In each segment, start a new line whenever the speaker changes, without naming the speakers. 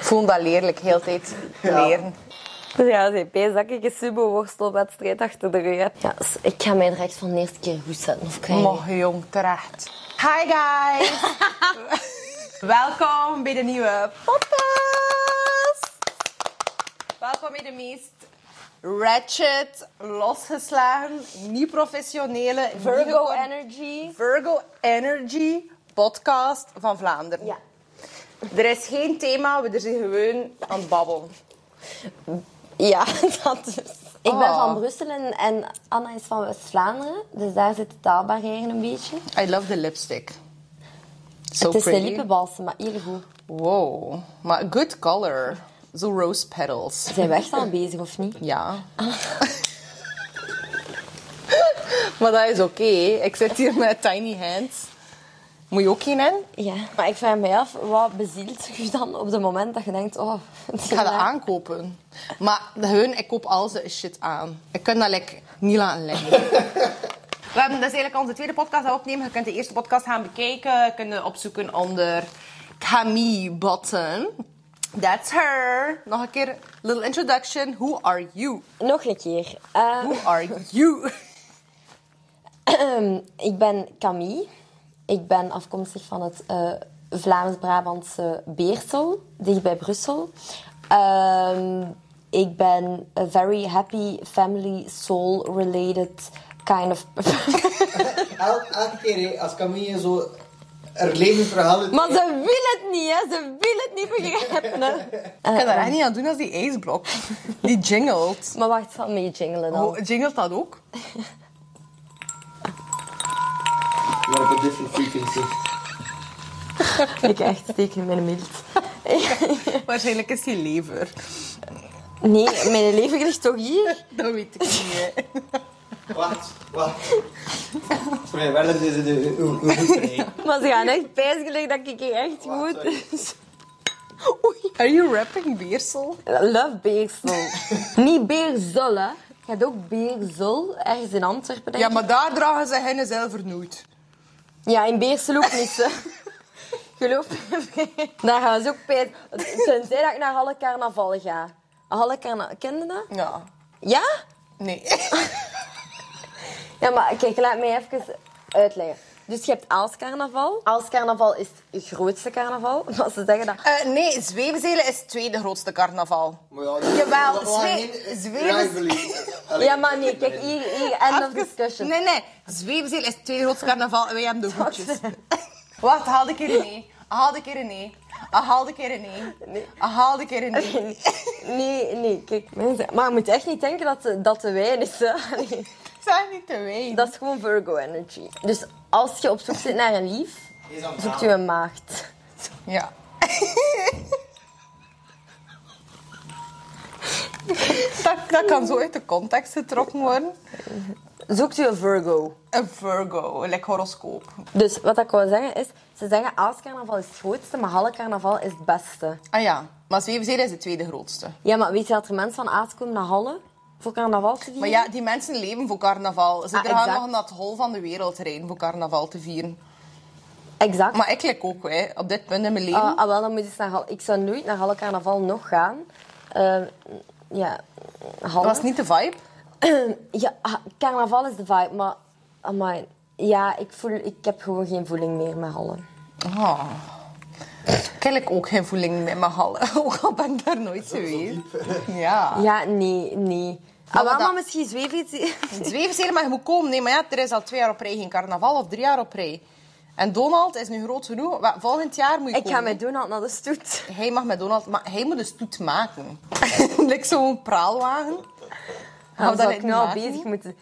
Ik voel dat leerlijk, heel tijd leren.
Dus ja, dat ik een sumo-worstelwedstrijd achter de rug. Ja, dus ik ga mij direct van de eerste keer goed zetten. Of krijg je-
Mocht jong, terecht. Hi guys! Welkom bij de nieuwe podcast! Welkom bij de meest ratchet, losgeslagen, niet professionele,
Virgo Energy.
Virgo Energy podcast van Vlaanderen.
Ja.
Er is geen thema, we zijn gewoon aan het babbelen.
Ja, dat is. Ik ben
Oh.
van Brussel en, en Anna is van West-Vlaanderen. Dus daar zit de taalbarrière een beetje.
I love the lipstick. So
het is de
pretty.
lippenbalsem, maar hier goed.
Wow, maar good color. Zo rose petals.
Zijn we echt al bezig of niet?
Ja. maar dat is oké. Ik zit hier met tiny hands. Moet je ook geen in?
Ja. Maar ik vraag me af, wat bezielt je dan op het moment dat je denkt... Oh,
Ik ga dat aankopen. Maar hun, ik koop al zijn shit aan. Ik kan dat like, niet laten liggen. We hebben dus eigenlijk onze tweede podcast dat opnemen. Je kunt de eerste podcast gaan bekijken. Je kunt opzoeken onder Camille Button. That's her. Nog een keer, little introduction. Who are you?
Nog een keer. Eh,
Who are you?
ik ben Camille. Ik ben afkomstig van het eh, Vlaams-Brabantse Beersel, dicht bij Brussel. Ehm, ik ben a very happy, family, soul-related kind of...
El- elke keer hè, als Camille zo haar levensverhaal...
maar ze wil het niet, hè. Ze wil het niet begrijpen, hè.
Ik kan daar echt niet aan doen als die ijsblok. Die jingelt.
Maar wacht, van mee jinglen dan.
Oh, jingelt dat ook?
Maar op een different frequency.
Ik echt steek in mijn mild.
Waarschijnlijk is die lever.
Nee, mijn leven ligt toch hier?
Dat weet ik niet.
Wacht, wacht. Voor mij werden deze de uw.
Maar ze gaan echt pijsgelijk dat ik hier echt
Wacht,
goed...
Oei, are you rapping Beersel?
Love Beersel. Niet Beersel, hè. Je hebt ook Beersel, ergens in Antwerpen, denk
Ja, maar daar dragen ze hen zelf nooit.
Ja, in Beersel ook niet. Geloof me. Daar gaan ze ook pijs... Tenzij dat ik naar Halle Carnaval ga. Halle Carnaval... Ken je dat?
Ja.
Ja?
Nee.
Ja, maar kijk, laat mij even uitleggen. Dus je hebt Aalscarnaval. Aalscarnaval is het grootste carnaval. Maar ze zeggen dat...
Eh, nee, Zwevenzelen is het tweede grootste carnaval.
Maar ja,
Jawel, Zwe-
Ja, maar nee, kijk, hier, hier, end of discussion.
Nee, nee. Zwevenzelen is het tweede grootste carnaval en wij hebben de hoedjes. Wacht, haal de keer een nee. Haal de keer een nee. Ah, Haal de keer een nee. Ah, Haal de keer een nee.
Nee, nee, kijk. mensen- Maar je moet echt niet denken dat de, dat de wijn is. Hè. Nee.
Zeg niet te ween.
Dat is gewoon Virgo energy. Dus als je op zoek zit naar een lief,
het
zoekt je een maagd.
Ja. dat, dat kan zo uit de context getrokken worden.
Zoekt u een Virgo.
Een Virgo, een like horoscoop.
Dus wat ik wil zeggen is, ze zeggen Aalscarnaval is het grootste, maar Halle Carnaval is het beste.
Ah ja, maar Zwevenzelen is de tweede grootste.
Ja, maar weet je dat er mensen van Aals komen naar Halle voor carnaval te vieren?
Maar ja, die mensen leven voor carnaval. Ze
Ah,
gaan nog naar het hol van de wereld rijden voor carnaval te vieren.
Exact.
Maar ik lijk ook, hè, op dit punt in mijn leven.
Ah, ah, wel, dan moet je naar. Ik zou nooit naar Halle Carnaval nog gaan. Eh, ja, Halle.
dat was niet de vibe.
Ja, ah, carnaval is de vibe, maar... Amai, ja, ik, voel, ik heb gewoon geen voeling meer met Halle.
Oh. Ik heb ook geen voeling met mijn hal. Ook al ben ik daar nooit geweest. Ja.
Ja, nee, nee.
Maar
Ah,
dat-
misschien zweef iets...
Zwevenzelen, maar je moet komen. Nee, maar ja, er is al twee jaar op rij geen carnaval of drie jaar op rij. En Donald is nu groot genoeg. Volgend jaar moet je
Ik
komen.
ga met Donald naar de stoet.
Hij mag met Donald, maar hij moet een stoet maken. like zo'n praalwagen. Gaan we dat
ik nu al
maken?
bezig moeten...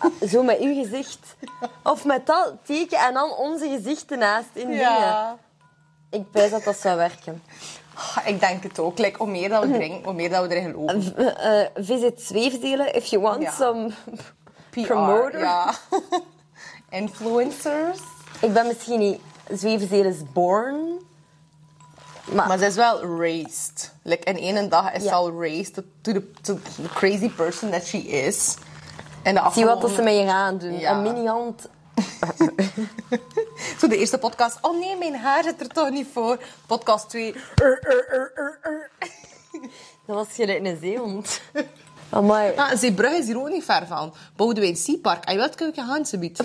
Ah, Zo met uw gezicht. Of met dat teken en dan onze gezichten naast in dingen. Ik wijs dat dat zou werken.
Ah, Ik denk het ook. Like, hoe meer dat we drinken, hoe meer dat we erin geloven.
Eh, visit Zweefdelen if you want
Ja.
some
PR,
promoter.
Ja. Influencers.
Ik ben misschien niet Zweefdelen is born. Maar,
Maar ze is wel raised. Like, in één dag is ze
Ja.
al raised to the, to the crazy person that she is. En de
zie wat dat ze met je gaan doen.
Ja.
Een mini-hand
Zo de eerste podcast. Oh nee, mijn haar zit er toch niet voor. Podcast 2.
Dat was gelijk een zeehond. Amai.
Zeebrugge is hier ook niet ver van. Boudewijn Seapark. Hij wilt kun je gaan, ze biedt.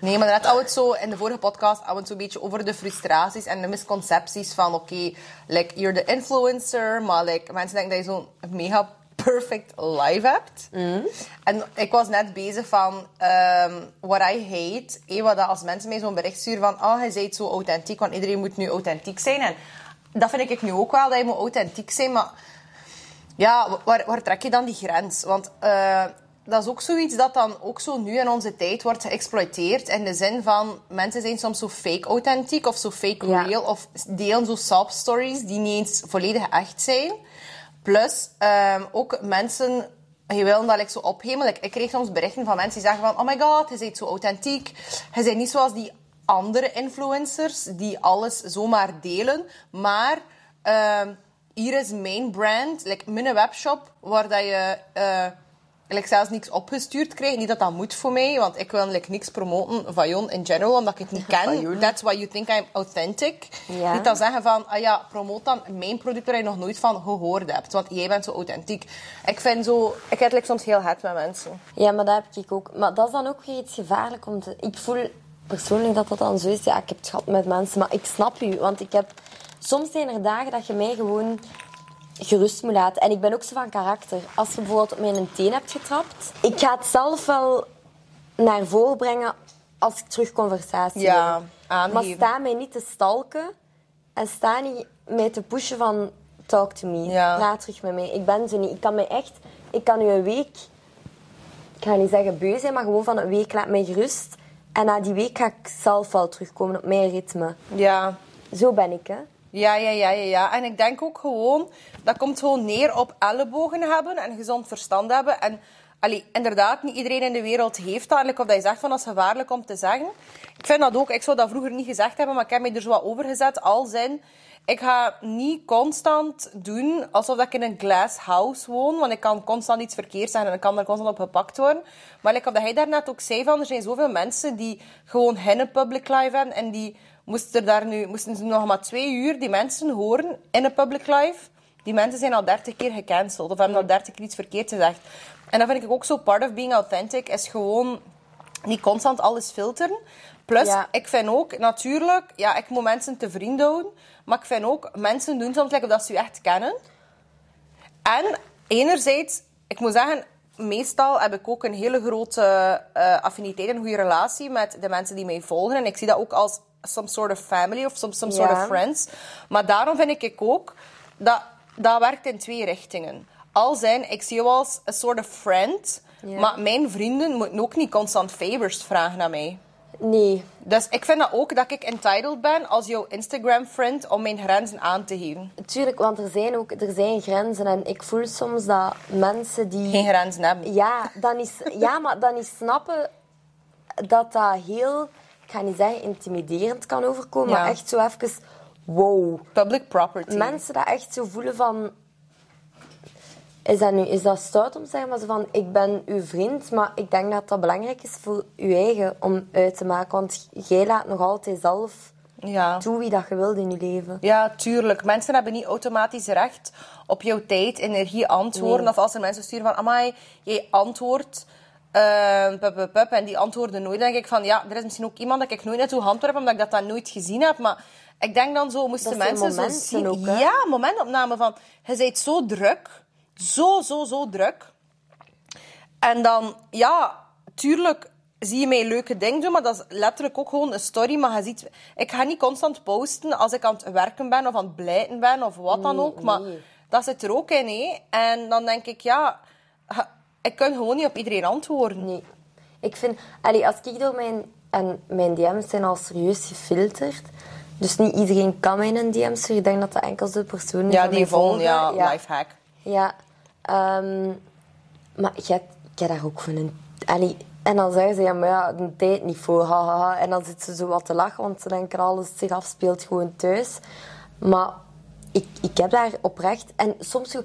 Nee, maar net hadden we het zo in de vorige podcast hadden we het zo'n beetje over de frustraties en de misconcepties van oké, like, you're the influencer, maar like, mensen denken dat je zo'n mega perfect life hebt. En ik was net bezig van ehm what I hate, eh, wat dat als mensen mij zo'n bericht sturen van oh, hij zei zo authentiek, want iedereen moet nu authentiek zijn. En dat vind ik nu ook wel, dat je moet authentiek zijn, maar ja, waar, waar trek je dan die grens? Want eh, dat is ook zoiets dat dan ook zo nu in onze tijd wordt geëxploiteerd. In de zin van, mensen zijn soms zo fake authentiek of zo fake
Ja.
real. Of delen zo sob stories die niet eens volledig echt zijn. Plus, ehm, ook mensen... Je wil dat ik zo ophemel. Ik, kreeg soms berichten van mensen die zeggen van... Oh my god, je bent zo authentiek. Je bent niet zoals die andere influencers die alles zomaar delen. Maar... ehm, hier is mijn brand, like mijn webshop, waar dat je eh, like zelfs niks opgestuurd krijgt. Niet dat dat moet voor mij, want ik wil like, niks promoten van Jon in general, omdat ik het niet ken. That's why you think I'm authentic.
Ja.
Niet dan zeggen van, ah ja, promoot dan mijn product waar je nog nooit van gehoord hebt. Want jij bent zo authentiek. Ik vind zo... Ik heb like, soms heel hard met mensen.
Ja, maar dat heb ik ook. Maar dat is dan ook weer iets gevaarlijk. Om te... Ik voel persoonlijk dat dat dan zo is. Ja, ik heb het gehad met mensen, maar ik snap u. Want ik heb... Soms zijn er dagen dat je mij gewoon gerust moet laten. En ik ben ook zo van karakter. Als je bijvoorbeeld op mijn teen hebt getrapt... Ik ga het zelf wel naar voren brengen als ik terug conversatie
Ja, aangeven.
Maar sta mij niet te stalken. En sta niet mij te pushen van... Talk to me.
Ja.
Praat terug met mij. Ik ben zo niet. Ik kan mij echt... Ik kan u een week ik ga niet zeggen beu zijn, maar gewoon van een week laat mij gerust. En na die week ga ik zelf wel terugkomen op mijn ritme.
Ja.
Zo ben ik, hè.
Ja, ja, ja, ja, ja. En ik denk ook gewoon, dat komt gewoon neer op ellebogen hebben en gezond verstand hebben. En allee, inderdaad, niet iedereen in de wereld heeft dat. Like, of dat je zegt van, dat is gevaarlijk om te zeggen. Ik vind dat ook, ik zou dat vroeger niet gezegd hebben, maar ik heb mij er zo wat over gezet. Als in, ik ga niet constant doen alsof ik in een glass house woon, want ik kan constant iets verkeerd zeggen en ik kan er constant op gepakt worden. Maar like, of dat hij daarnet ook zei van, er zijn zoveel mensen die gewoon hen public live hebben en die moesten er daar nu, moesten ze nog maar twee uur die mensen horen in een public live. Die mensen zijn al dertig keer gecanceld of hebben al dertig keer iets verkeerd gezegd. En dat vind ik ook zo part of being authentic, is gewoon niet constant alles filteren. Plus,
Ja.
ik vind ook, natuurlijk, ja, ik moet mensen te vriend houden. Maar ik vind ook, mensen doen soms lekker dat ze je echt kennen. En enerzijds, ik moet zeggen, meestal heb ik ook een hele grote eh, affiniteit en goede relatie met de mensen die mij volgen. En ik zie dat ook als some sort of family of some, some sort
Ja.
of friends. Maar daarom vind ik ook dat dat werkt in twee richtingen. Al zijn, ik zie jou als een soort of friend,
Ja.
maar mijn vrienden moeten ook niet constant favors vragen aan mij.
Nee.
Dus ik vind dat ook dat ik entitled ben als jouw Instagram-friend om mijn grenzen aan te geven.
Tuurlijk, want er zijn ook er zijn grenzen. En ik voel soms dat mensen die...
Geen grenzen hebben.
Ja, dan is, ja, maar dan is snappen dat dat heel... Ik ga niet zeggen intimiderend kan overkomen,
Ja.
maar echt zo even... Wow.
Public property.
Mensen dat echt zo voelen van... Is dat nu is dat stout om te zeggen, maar zo van... Ik ben uw vriend, maar ik denk dat dat belangrijk is voor uw eigen om uit te maken. Want jij laat nog altijd zelf
Ja.
toe wie dat je wilt in je leven.
Ja, tuurlijk. Mensen hebben niet automatisch recht op jouw tijd, energie, antwoorden.
Nee.
Of als er mensen sturen van, amai, jij antwoordt... eh, pup, pup, pup, en die antwoorden nooit. Dan denk ik van, ja, er is misschien ook iemand dat ik nooit naartoe heb, omdat ik dat dan nooit gezien heb. Maar ik denk dan zo, moesten mensen zo zien...
ook,
ja, momentopname van, je bent zo druk. Zo, zo, zo druk. En dan, ja, tuurlijk zie je mij leuke dingen doen, maar dat is letterlijk ook gewoon een story. Maar je ziet, ik ga niet constant posten als ik aan het werken ben of aan het blijten ben of wat dan
Nee,
ook. Maar dat zit er ook in. En dan denk ik, ja, ik kan gewoon niet op iedereen antwoorden.
Nee. Ik vind... Allee, als ik door mijn... En mijn DM's zijn al serieus gefilterd. Dus niet iedereen kan mijn DM's. Ik denk dat dat enkel de personen
Ja, die volgen, ja,
ja.
lifehack.
Ja. ehm, maar ik heb, ik heb daar ook van een... Allee, en dan zeggen ze, ja, maar ja, een tijd niet voor, hahaha. En dan zitten ze zo wat te lachen, want ze denken alles zich afspeelt gewoon thuis. Maar ik, ik heb daar oprecht... En soms.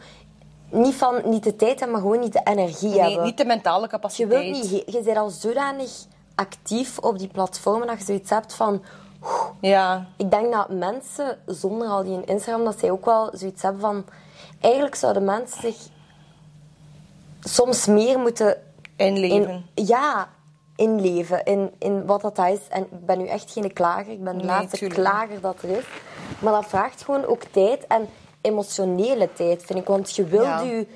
Niet, van, niet de tijd hebben, maar gewoon niet de energie
Nee,
hebben.
niet de mentale
Je
capaciteit.
wilt niet, je bent al zodanig actief op die platformen dat je zoiets hebt van...
Ja.
Ik denk dat mensen, zonder al die Instagram, dat zij ook wel zoiets hebben van... Eigenlijk zouden mensen zich soms meer moeten...
Inleven.
In, ja, inleven in, in wat dat is. En ik ben nu echt geen klager. Ik ben de
Nee,
laatste
tuurlijk.
klager dat er is. Maar dat vraagt gewoon ook tijd en emotionele tijd, vind ik. Want je wilt
Ja.
je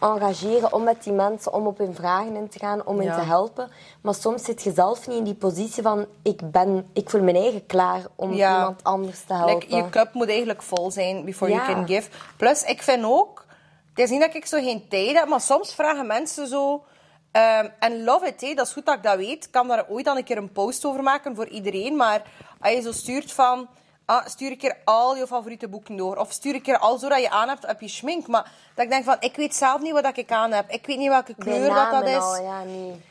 engageren om met die mensen, om op hun vragen in te gaan, om hen
Ja.
te helpen. Maar soms zit je zelf niet in die positie van ik, ben, ik voel mijn eigen klaar om
Ja.
iemand anders te helpen.
Like, je cup moet eigenlijk vol zijn before you can give. Plus, ik vind ook... Het is niet dat ik zo geen tijd heb, maar soms vragen mensen zo... ehm, en love it, dat is goed dat ik dat weet. Ik kan daar ooit dan een keer een post over maken voor iedereen. Maar als je zo stuurt van... Ah, stuur een keer al je favoriete boeken door. Of stuur een keer al zo dat je aan hebt op je schmink. Maar dat ik denk van, ik weet zelf niet wat ik aan heb. Ik weet niet welke kleur dat, dat is.
al, ja, nee.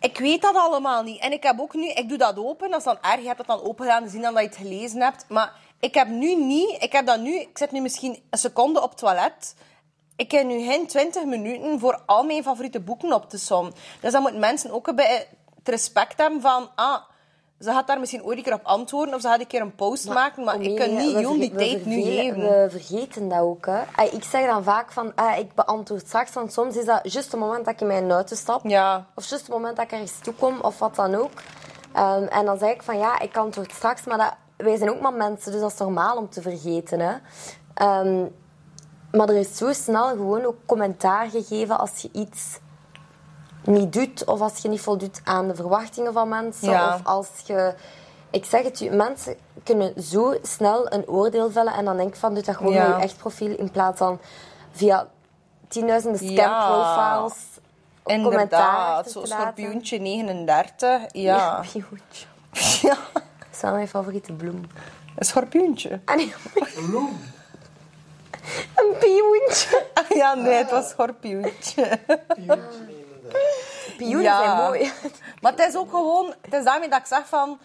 Ik weet dat allemaal niet. En ik heb ook nu, ik doe dat open. Dat is dan erg. Je hebt dat dan open gedaan, zien dan dat je het gelezen hebt. Maar ik heb nu niet, ik heb dat nu, ik zit nu misschien een seconde op het toilet. Ik heb nu geen 20 minuten voor al mijn favoriete boeken op te sommen. Dus dan moeten mensen ook een beetje het respect hebben van, ah, ze gaat daar misschien ooit een keer op antwoorden of ze gaat een keer een post maken. Maar ik kan niet
we
Joen die tijd nu geven.
We vergeten dat ook. Hè. Ah, Ik zeg dan vaak van, ah, ik beantwoord straks, want soms is dat juist het moment dat ik in mijn auto stap.
Ja.
Of juist het moment dat ik ergens toe kom, of wat dan ook. Ehm, en dan zeg ik van, ja, ik antwoord straks, maar dat, wij zijn ook maar mensen, dus dat is normaal om te vergeten. Hè. Ehm, maar er is zo snel gewoon ook commentaar gegeven als je iets niet doet, of als je niet voldoet aan de verwachtingen van mensen,
Ja.
of als je... Ik zeg het u, mensen kunnen zo snel een oordeel vellen en dan denk ik van, doe dat gewoon
Ja.
met je echt profiel in plaats van via tienduizenden
Ja.
scam-profiles commentaar
Inderdaad, zo'n schorpioentje 39. Ja.
pioentje.
ja.
Dat is wel mijn favoriete bloem.
Een schorpioentje.
Ah, nee,
Bloem.
een pioentje.
Ah, ja, nee, het was schorpioentje.
Pioenen
Ja.
zijn mooi.
Maar het is ook gewoon... Het is daarmee dat ik zeg van...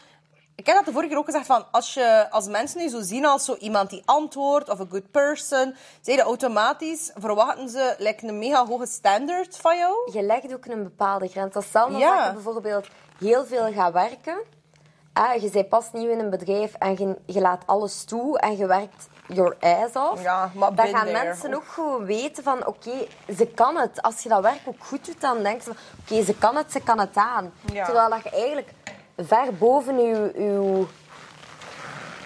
Ik heb dat de vorige keer ook gezegd van... Als, je, als mensen nu zo zien als zo iemand die antwoordt of een good person... Zeiden automatisch... Verwachten ze like, een mega hoge standaard van jou.
Je legt ook een bepaalde grens. Dat stel nou
Ja.
bijvoorbeeld heel veel gaat werken. Ah, je bent pas nieuw in een bedrijf en je, je laat alles toe en je werkt your ass off.
Ja, maar
dan gaan
there.
mensen ook gewoon weten van oké, ze kan het. Als je dat werk ook goed doet, dan denken ze van oké, ze kan het, ze kan het aan.
Ja.
Terwijl dat je eigenlijk ver boven je, je,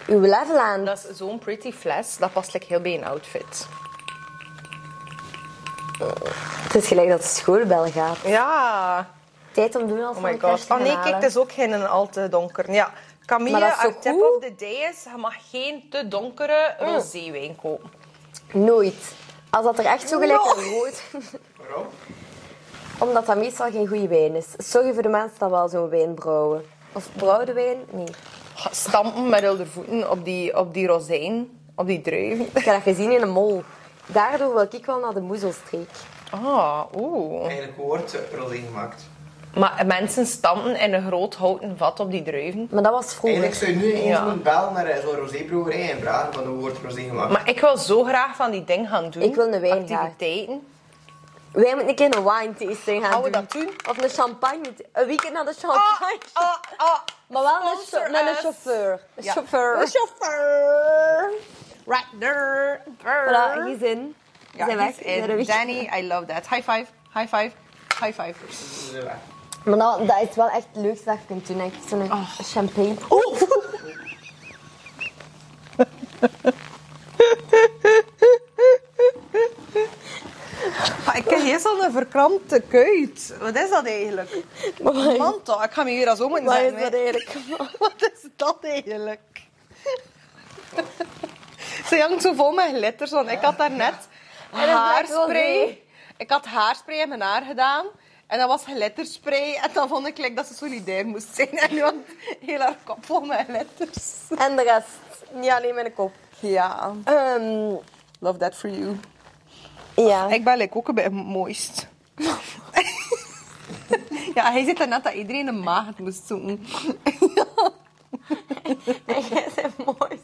je level aan...
Dat is zo'n pretty fles. Dat past like, heel bij een outfit.
Het is gelijk dat de schoolbel gaat.
Ja.
Tijd om doen als
Oh my god. Oh nee, kijk, het is ook geen al te donker. Ja. Camille,
dat
haar tip
goed.
of the day is... Je mag geen te donkere
Mm.
roséwijn kopen.
Nooit. Als dat er echt zo gelijk een rood...
Waarom?
Omdat dat meestal geen goede wijn is. Sorry voor de mensen die wel zo'n wijn brouwen. Of brouwde wijn? Nee.
Stampen met de voeten op die, op die rozijn. Op die druiven.
Ik heb dat gezien in een mol. Daardoor wil ik wel naar de moezelstreek.
Ah, oeh.
Eigenlijk wordt rosé gemaakt.
Maar mensen stampen in een groot houten vat op die druiven.
Maar dat was vroeger.
Eigenlijk zou je nu eens
Ja.
moeten bellen naar eh, zo'n rosébrouwerij en vragen van hoe wordt rosé gemaakt.
Maar ik wil zo graag van die ding gaan doen.
Ik wil een wijn
Activiteiten.
Wij moeten een keer een wine tasting gaan
Gaan we
doen.
dat doen?
Of een champagne. Een weekend naar de champagne.
Ah, ah.
maar wel met,
sponsor
met een chauffeur. Een
Ja.
chauffeur.
Een chauffeur. Right there.
Voilà.
Ja,
zijn
he's
weg.
in.
Zijn er weg.
Danny, I love that. High five. High five. High five.
Maar dat, dat is wel echt het leukste dat je kunt doen. Echt zo'n
Oh.
champagne.
Ah, ik heb hier zo'n verkrampte kuit. Wat is dat eigenlijk? Man toch, ik ga me hier als zo moeten
Wat is dat eigenlijk?
Wat is dat eigenlijk? Ze hangt zo vol met glitters, want ik had daar net
een
haarspray. Ik had haarspray in mijn haar gedaan. En dat was glitterspray. En dan vond ik like, dat ze solidair moest zijn. En nu had ik heel haar kop vol met glitters.
En de rest. Niet alleen mijn kop.
Ja,
Ehm,
love that for you.
ja.
Ik ben like, ook een beetje mooist. ja, hij zit er net dat iedereen een maagd moest zoeken.
En jij bent mooi.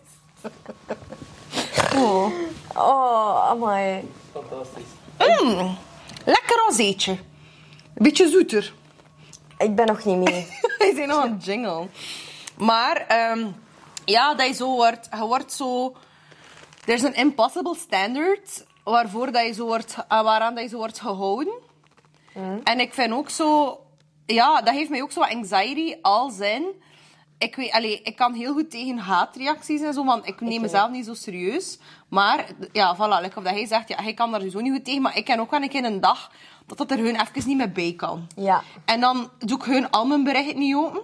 Oh.
Oh, amai.
Fantastisch.
Lekker rozeetje. Beetje zoeter.
Ik ben nog niet mee.
Wij zijn nog een jingle. Maar ehm, ja, dat je zo wordt, je wordt zo. Er is een impossible standard waarvoor dat je zo wordt, eh, waaraan dat je zo wordt gehouden. En ik vind ook zo, ja, dat geeft mij ook zo wat anxiety als in. Ik, weet, allee, ik kan heel goed tegen haatreacties en zo, want ik neem mezelf niet zo serieus. Maar ja, voilà, like of dat hij zegt, ja, hij kan daar sowieso niet goed tegen. Maar ik ken ook wel een keer een dag dat dat er hun even niet meer bij kan.
Ja.
En dan doe ik hun al mijn berichten niet open.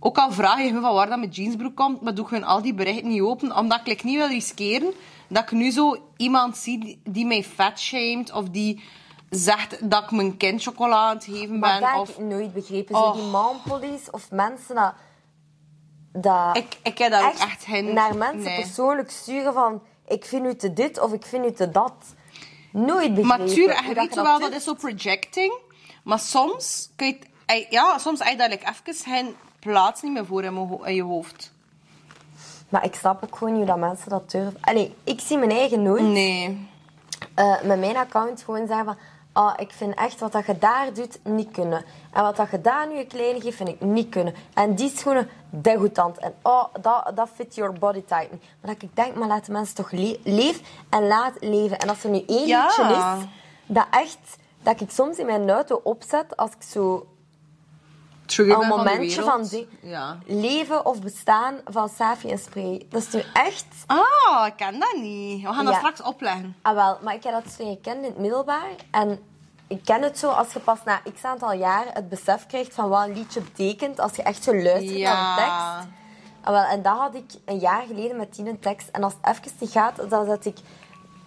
Ook al vraag je me van waar dat mijn jeansbroek komt, maar doe ik hun al die berichten niet open, omdat ik niet wil riskeren dat ik nu zo iemand zie die, mij fatshamed of die zegt dat ik mijn kind chocola aan het geven
Maar
ben.
dat heb
Of...
ik nooit begrepen. Zo
Oh.
die mompolice of mensen dat... dat
Ik, ik heb ook echt geen...
naar mensen
nee.
persoonlijk sturen van... Ik vind u te dit of ik vind u te dat. Nooit begrepen.
Maar tuurlijk, je
dat
weet wel, dat is zo projecting. Maar soms kun je... Ja, soms heb je even geen plaats niet meer voor in, je hoofd.
Maar ik snap ook gewoon niet hoe dat mensen dat durven. Allee, ik zie mijn eigen nooit
Nee.
eh, met mijn account gewoon zeggen van... Ah, ik vind echt wat dat je daar doet, niet kunnen. En wat dat je daar nu een kleine geeft, vind ik niet kunnen. En die schoenen, degoutant. En oh, dat, dat fit your body type niet. Maar dat ik denk, maar laat de mensen toch le leef en laat leven. En als er nu één
Ja.
is, dat echt... Dat ik soms in mijn auto opzet, als ik zo een
van
momentje van,
Ja.
leven of bestaan van Safi en Spray. Dat is nu echt...
Ah, ik ken dat niet. We gaan dat straks opleggen.
Ah, wel, maar ik heb dat toen gekend in het middelbaar. En ik ken het zo als je pas na x aantal jaar het besef krijgt van wat een liedje betekent. Als je echt zo luistert
Ja.
naar de tekst. Ah, wel, en dat had ik een jaar geleden met Tine tekst. En als het even niet gaat, dan zet ik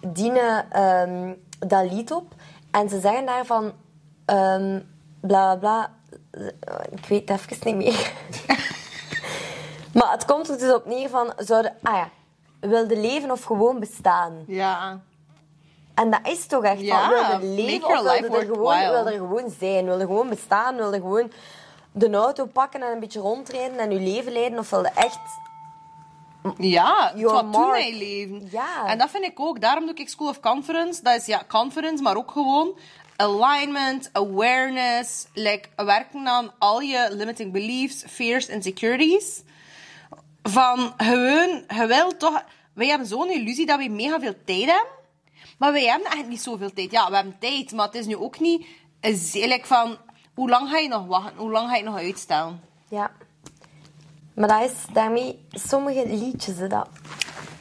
Dine ehm, dat lied op. En ze zeggen daarvan... ehm bla bla bla. Ik weet het even niet meer. maar het komt er dus op neer van... Zouden, ah ja, wilde leven of gewoon bestaan?
Ja.
En dat is toch echt
Ja,
van, wil je leven of wil je er gewoon,
worthwhile.
wil er gewoon zijn? Wil je gewoon bestaan? Wil je gewoon de auto pakken en een beetje rondrijden en je leven leiden? Of wil je echt...
Ja, het wat doen
mark.
mijn leven.
Ja.
En dat vind ik ook. Daarom doe ik School of Conference. Dat is ja, conference, maar ook gewoon alignment, awareness. Like, werken aan al je limiting beliefs, fears, insecurities. Van gewoon, je wil toch... Wij hebben zo'n illusie dat we mega veel tijd hebben. Maar wij hebben eigenlijk niet zoveel tijd. Ja, we hebben tijd, maar het is nu ook niet... een zee- like van, hoe lang ga je nog wachten? Hoe lang ga je nog uitstellen?
Ja. Maar dat is daarmee... Sommige liedjes, hè, dat...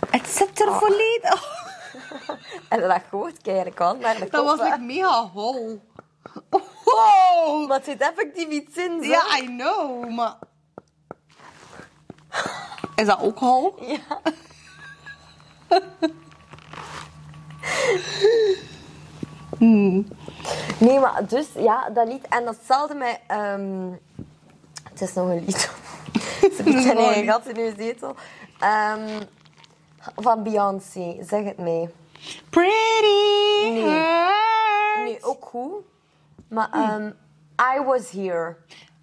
Het zit er volledig...
En dat dat kan naar de
Dat was like mega hol. Wow!
Maar het zit effectief iets in, zo.
Ja, I know, maar... Is dat ook hol?
Ja. Nee, maar dus, ja, dat lied. En datzelfde met... ehm, het is nog een lied. Ze zijn eigen gat in uw zetel. Ehm, van Beyoncé, zeg het mij.
Pretty
Nee. Nee, ook goed. Maar ehm, I Was Here.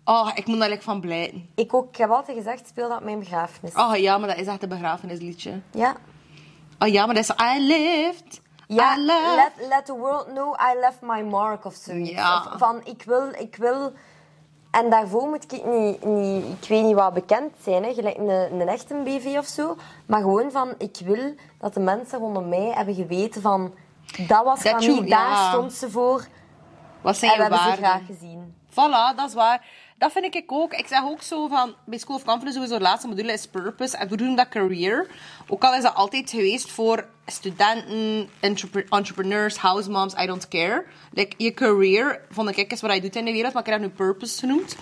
Oh, ik moet daar like van blijten.
Ik, ook, ik heb altijd gezegd, speel dat op mijn begrafenis.
Oh ja, maar dat is echt een begrafenisliedje.
Ja.
Oh ja, maar dat is I lived.
Ja,
love.
let, let the world know I left my mark of zoiets.
Ja.
Of van, ik wil, ik wil... En daarvoor moet ik niet, niet ik weet niet wat bekend zijn, hè, gelijk een, een echte BV of zo. Maar gewoon van, ik wil dat de mensen rondom mij hebben geweten van... Dat was van daar
ja.
stond ze voor.
Wat zijn
En we hebben ze
waarden?
graag gezien.
Voilà, dat is waar. Dat vind ik ook. Ik zeg ook zo van, bij School of Conference sowieso de laatste module is purpose. En we doen dat career. Ook al is dat altijd geweest voor studenten, entrepre- entrepreneurs, house moms, I don't care. Like, je career, vond ik, is wat je doet in de wereld, maar ik heb nu purpose genoemd.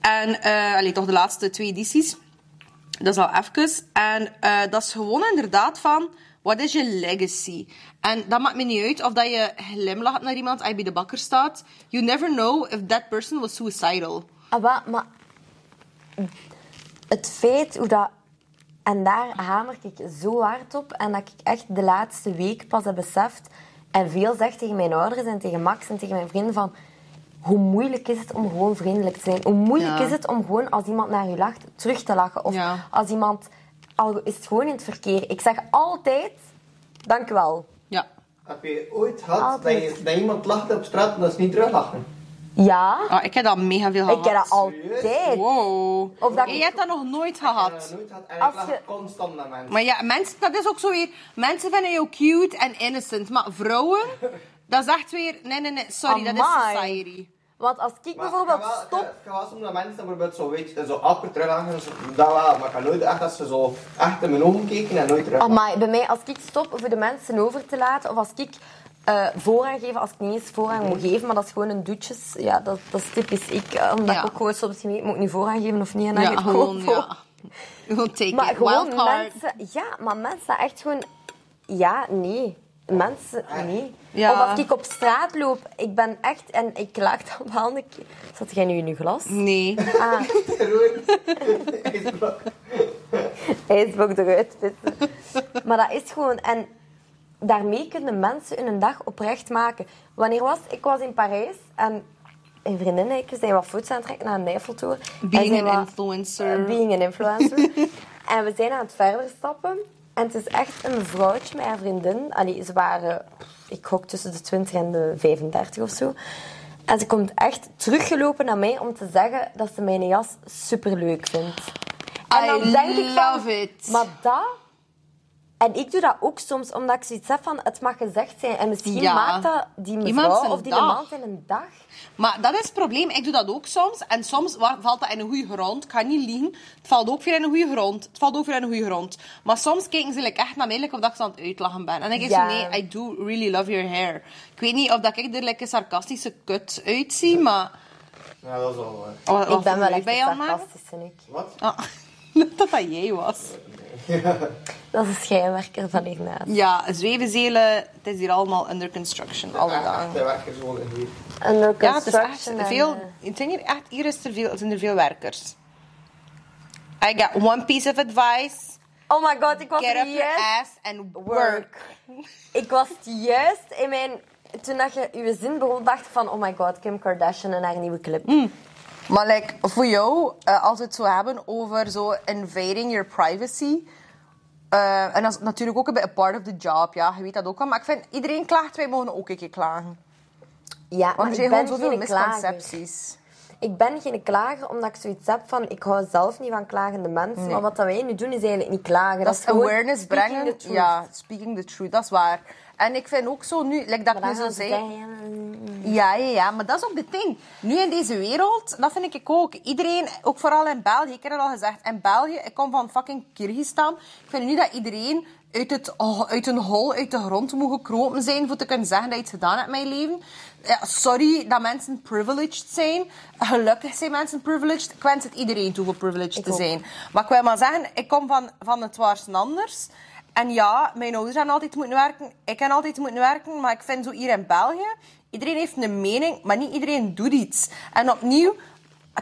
En, eh allee, toch de laatste twee edities. Dat is al even. En eh, dat is gewoon inderdaad van... Wat is je legacy? En dat maakt me niet uit of dat je glimlacht naar iemand als je bij de bakker staat. You never know if that person was suicidal.
Ah, maar het feit hoe dat... En daar hamer ik zo hard op. En dat ik echt de laatste week pas heb beseft. En veel zeg tegen mijn ouders en tegen Max en tegen mijn vrienden van... Hoe moeilijk is het om gewoon vriendelijk te zijn? Hoe moeilijk
Ja.
is het om gewoon als iemand naar je lacht terug te lachen? Of
Ja.
als iemand... Al is het gewoon in het verkeer. Ik zeg altijd... Dank u wel.
Ja.
Heb je ooit gehad dat,
Altijd.
je, dat iemand lachte op straat en dat is niet teruglachen?
Ja,
Ah, ik heb dat mega veel gehad.
ik heb dat altijd.
Wow.
Of dat-
Je hebt dat nog nooit
Ik heb
gehad.
dat nooit gehad en
Als je-
constant naar mensen.
Maar ja, mensen, dat is ook zo weer... Mensen vinden jou cute en innocent. Maar vrouwen, dat is echt weer... Nee, nee, nee. Sorry, dat is society.
Want als ik
Maar
bijvoorbeeld
ik kan wel-
stop...
Ik kan wel soms dat mensen bijvoorbeeld zo, weet je, zo achter terug zo, dat wel, maar ik kan nooit echt dat ze zo echt in mijn ogen keken en nooit terug.
Amai, bij mij, als ik stop voor de mensen over te laten, of als ik eh voorrang geef, als ik niet eens voorrang moet geven, maar dat is gewoon een doetjes, ja, dat, dat is typisch ik. eh, Omdat
Ja.
ik ook gewoon soms niet weet, moet ik nu voorrang geven of niet? En dan
Ja, gewoon, ja. Take
Maar
it.
gewoon
Wildcard.
mensen... Ja, maar mensen echt gewoon... Ja, nee. Mensen, nee.
Ja.
Of als ik op straat loop, ik ben echt... En ik klaag dan wel een keer... Zat jij nu in je glas?
Nee.
Ah,
Ijsblok.
ijsblok eruit. Maar dat is gewoon... En daarmee kunnen mensen hun dag oprecht maken. Wanneer was Ik was in Parijs en een vriendin en ik zijn wat foto's aan het trekken naar een Eiffeltoren. En
Being an
wat-
influencer.
eh, being an influencer. en we zijn aan het verder stappen. En het is echt een vrouwtje met haar vriendin. Allee, ze waren, ik gok tussen de 20 en de 35 of zo. En ze komt echt teruggelopen naar mij om te zeggen dat ze mijn jas superleuk vindt. En dan
I
denk ik van,
love it.
maar dat... En ik doe dat ook soms, omdat ik zoiets heb van, het mag gezegd zijn. En misschien
Ja.
maakt dat die mevrouw of die
dag.
man in een dag.
Maar dat is het probleem. Ik doe dat ook soms. En soms valt dat in een goede grond. Ik ga niet liegen. Het valt ook weer in een goede grond. Het valt ook weer in een goede grond. Maar soms kijken ze like, echt naar mij like, of dat ik ze aan het uitlachen ben. En dan denk ik
Ja.
zo, nee, I do really love your hair. Ik weet niet of dat ik er like, een sarcastische kut uitzie, maar...
Ja, dat is wel waar.
Ik ben wel echt sarcastische ik.
Wat?
Ah, dat dat jij was.
Dat is een schijnwerker van hiernaast.
Ja, zwevenzelen, het is hier allemaal under construction, alle
Echt,
dagen.
De werkers in hier.
Under
Ja, het is echt
construction en,
veel...
eh,
Ik denk hier echt, hier is er veel, zijn er veel werkers. I got one piece of advice.
Oh my god, ik was
Get up your
juist...
ass and work.
Work. Ik was juist in mijn... Toen dat je je zin begon, dacht ik van... Oh my god, Kim Kardashian en haar nieuwe clip.
Mm. Maar like, voor jou, eh, als we het zo hebben over zo invading your privacy... eh, en dat is natuurlijk ook een beetje part of the job, ja. Je weet dat ook wel. Maar ik vind, iedereen klaagt, wij mogen ook een keer klagen.
Ja, maar
Want er zijn zoveel misconcepties.
Ik ben geen klager, omdat ik zoiets heb van... Ik hou zelf niet van klagende mensen. Maar wat dat wij nu doen, is eigenlijk niet klagen.
Dat is
gewoon
awareness brengen. Ja, speaking the truth, dat is waar. En ik vind ook zo nu, like dat ik nu zo zei...
zeggen... ja,
Ja, ja, ja, maar dat is ook de ding. Nu in deze wereld, dat vind ik ook. Iedereen, ook vooral in België, ik heb het al gezegd, in België, ik kom van fucking Kyrgyzstan. Ik vind nu dat iedereen uit, het, oh, uit een hol, uit de grond moet gekropen zijn voor te kunnen zeggen dat je iets gedaan hebt in mijn leven. Ja, sorry dat mensen privileged zijn. Gelukkig zijn mensen privileged. Ik wens het iedereen toe voor privileged
Ik
te
ook.
zijn. Maar ik wil maar zeggen, ik kom van, van het waarsten anders. En ja, mijn ouders hebben altijd moeten werken. Ik heb altijd moeten werken. Maar ik vind zo hier in België... Iedereen heeft een mening, maar niet iedereen doet iets. En opnieuw...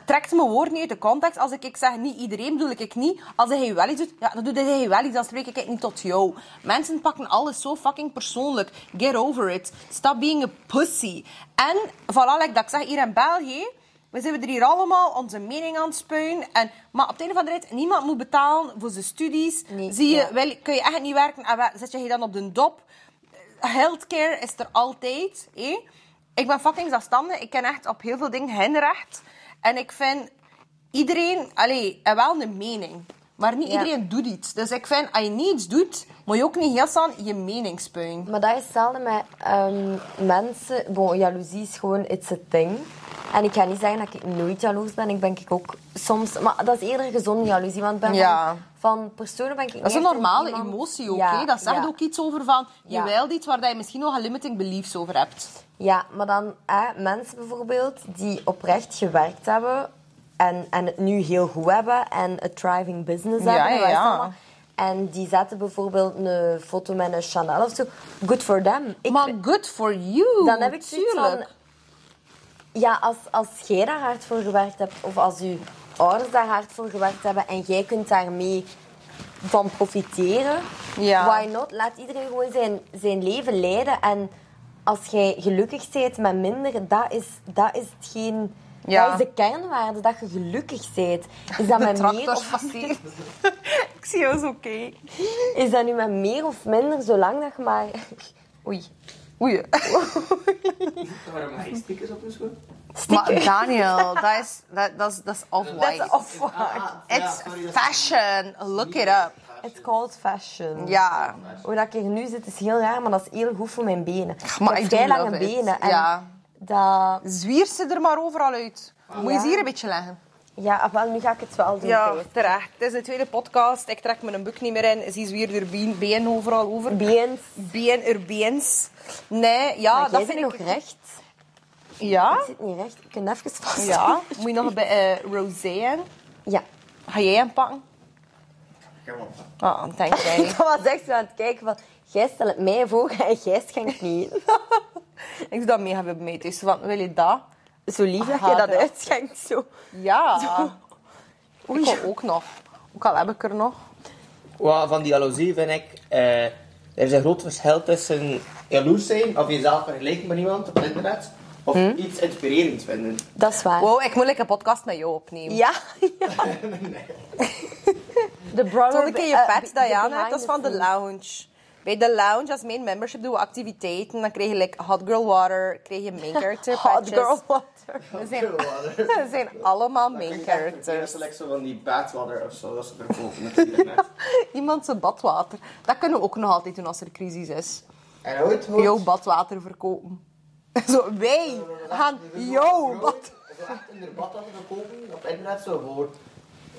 Trekt mijn woord niet uit de context. Als ik, ik zeg niet iedereen, bedoel ik niet. Als hij wel iets doet, ja, dan doet hij wel iets. Dan spreek ik niet tot jou. Mensen pakken alles zo fucking persoonlijk. Get over it. Stop being a pussy. En, voilà, like dat ik zeg, hier in België... We zijn er hier allemaal onze mening aan het spuien. En, maar op het einde van de rit, niemand moet betalen voor zijn studies.
Nee,
Zie je,
ja.
wel, kun je echt niet werken en wa- zet je je dan op de dop. Healthcare is er altijd. hé. Ik ben fucking zelfstandig. Ik ken echt op heel veel dingen geen recht. En ik vind iedereen, allee, heeft wel een mening. Maar niet
Ja.
iedereen doet iets. Dus ik vind, als je niet iets doet, moet je ook niet heel snel je mening spuien.
Maar dat is hetzelfde met ehm, mensen... Bon, jaloezie is gewoon, it's a thing. En ik ga niet zeggen dat ik nooit jaloers ben. Ik ben ik ook soms... Maar dat is eerder gezonde jaloezie. Want ben
Ja.
van, van personen ben ik
Dat is een normale
iemand-
emotie ook.
Ja.
Dat zegt
ja.
ook iets over van, je
Ja.
wilt iets waar je misschien nog een limiting beliefs over hebt.
Ja, maar dan hè, mensen bijvoorbeeld die oprecht gewerkt hebben en, en het nu heel goed hebben en een thriving business
Ja,
hebben.
ja,
is
ja.
En die zetten bijvoorbeeld een foto met een Chanel of zo. Good for them. Ik
maar good for you.
dan heb ik zoiets van... Ja, als, als jij daar hard voor gewerkt hebt, of als je ouders daar hard voor gewerkt hebben en jij kunt daarmee van profiteren,
Ja.
why not? Laat iedereen gewoon zijn, zijn leven leiden. En als jij gelukkig bent met minder, dat is, dat is hetgeen...
Ja.
Dat is de kernwaarde, dat je gelukkig bent. Is dat
De
met meer of
passeert. ik zie jou zo kijken.
Is dat nu met meer of minder, zolang dat je maar... Oei.
Oei.
Waarom heb je stickers op je schoen?
Maar Daniel, dat is, dat, dat is, dat is off-white.
That's off-white.
It's fashion. Look it up.
It's called fashion.
Ja.
Hoe dat ik hier nu zit is heel raar, maar dat is heel goed voor mijn benen.
maar
ik heb vrij lange
it.
benen. En
Ja.
Dat,
Zwier ze er maar overal uit. Moet je ze hier een beetje leggen?
ja, wel, nu ga ik het wel doen.
Ja, terecht. Het is de tweede podcast. Ik trek mijn boek niet meer in. Zie zwier er been, overal over.
Beens.
Been er beens. Nee, ja,
maar
dat
jij
vind
zit
ik...
nog recht.
Ja?
Ik zit niet recht. Ik kan even vast.
Ja. Moet je nog bij eh rosé in?
Ja.
Ga jij hem pakken?
Ga maar.
Ah, dank jij.
Dat was echt zo aan het kijken van... Jij stelt het mij voor en jij schenkt niet.
ik doe dat mega veel mee. Dus van, wil je dat?
Zo lief dat je dat uitschenkt. Zo.
Ja. Ik wil ook nog. Ook al heb ik er nog.
Wat van die jaloezie vind ik, eh, er is een groot verschil tussen jaloers zijn of jezelf vergelijken met iemand op internet of iets inspirerend vinden.
Dat is waar.
Wow, ik moet like een podcast met jou opnemen.
Ja. ja. De brother...
Tot een keer je
eh,
pet dat
de
je aan
behind
hebt, dat is van de lounge. Bij de lounge, als main membership, doen we activiteiten. Dan krijg je like, hot girl water, krijg je main character
Hot
patches.
girl water.
We zijn, we zijn allemaal main
Dat
characters.
is like zo van die badwater of zo, dat ze verkopen op het internet.
Iemand zijn badwater. Dat kunnen we ook nog altijd doen als er crisis is.
En ooit hoort...
Jouw badwater verkopen. Zo, wij gaan jouw bad...
Zo echt in de badwater verkopen op internet zo voor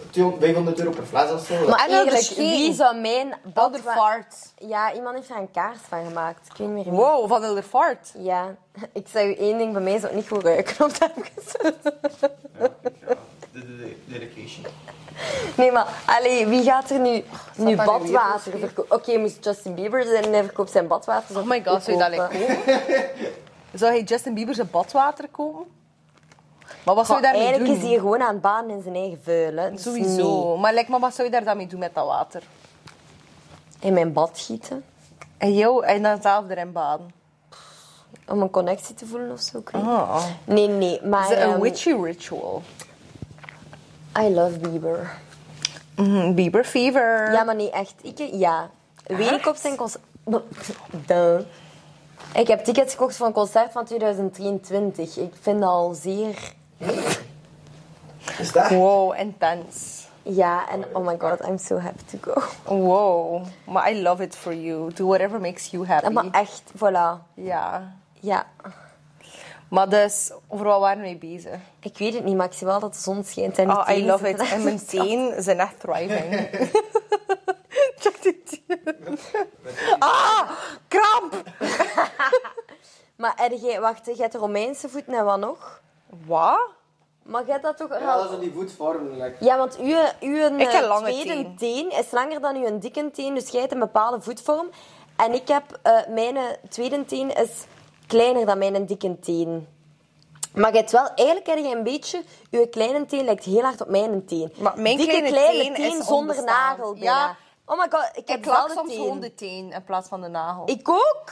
200, 500 euro per fles of zo.
Maar
En
eigenlijk,
geen-
wie zou mijn
Elder
badwa-
fart.
Ja, iemand heeft er een kaars van gemaakt. Ik weet niet meer wie.
Wow, van Elder fart.
Ja, ik zou je één ding bij mij zou het niet goed ruiken. Of dat gezegd.
Ja, de, de, de dedication.
Nee, maar allee, wie gaat er nu, nu badwater verkopen? Oké, moest Justin Bieber zijn en hij verkoopt zijn badwater.
Oh my god, zou je dat kopen? Zou hij Justin Bieber zijn badwater kopen? Maar wat zou je daarmee
Eigenlijk
doen?
is hij gewoon aan het baden in zijn eigen vuil. Dus
Sowieso.
nee.
Maar, like, maar wat zou je daar dan mee doen met dat water?
In mijn bad gieten.
En jou en dan zelf erin baden?
Om een connectie te voelen of zo.
Oh.
Nee, nee, maar...
Is het een
ehm,
witchy ritual?
I love Bieber.
Mhm, Bieber fever.
Ja, maar niet echt. Ik, ja. Weet ik op zijn concert... Ik heb tickets gekocht voor een concert van 2023. Ik vind dat al zeer...
Is dat?
Wow, intens.
Ja, en oh my god, I'm so happy to go.
Wow. Maar I love it for you. Do whatever makes you happy.
Maar echt, voilà.
Ja.
Ja.
Maar dus, over wat waren we mee bezig?
Ik weet het niet, maar ik zie wel dat de zon schijnt. En
Oh, I love it. En mijn tenen zijn echt thriving. Check tenen. Ah, kramp!
Maar jij, wacht, je hebt de Romeinse voeten en wat nog?
Wat?
Maar je hebt dat toch...
Ja, dat is op die.
Ja, want uw, uw
Ik heb
eh,
lange
tweede
teen.
teen. is langer dan uw dikke teen, dus jij hebt een bepaalde voetvorm. En ik heb, eh, mijn tweede teen is kleiner dan mijn dikke teen. Maar je hebt wel, eigenlijk heb je een beetje, uw kleine teen lijkt heel hard op mijn teen.
Maar mijn
dikke
kleine teen is
zonder nagel bijna.
Ja.
Oh my god, ik heb
Ik
dezelfde
soms
teen.
gewoon de teen in plaats van de nagel.
Ik ook.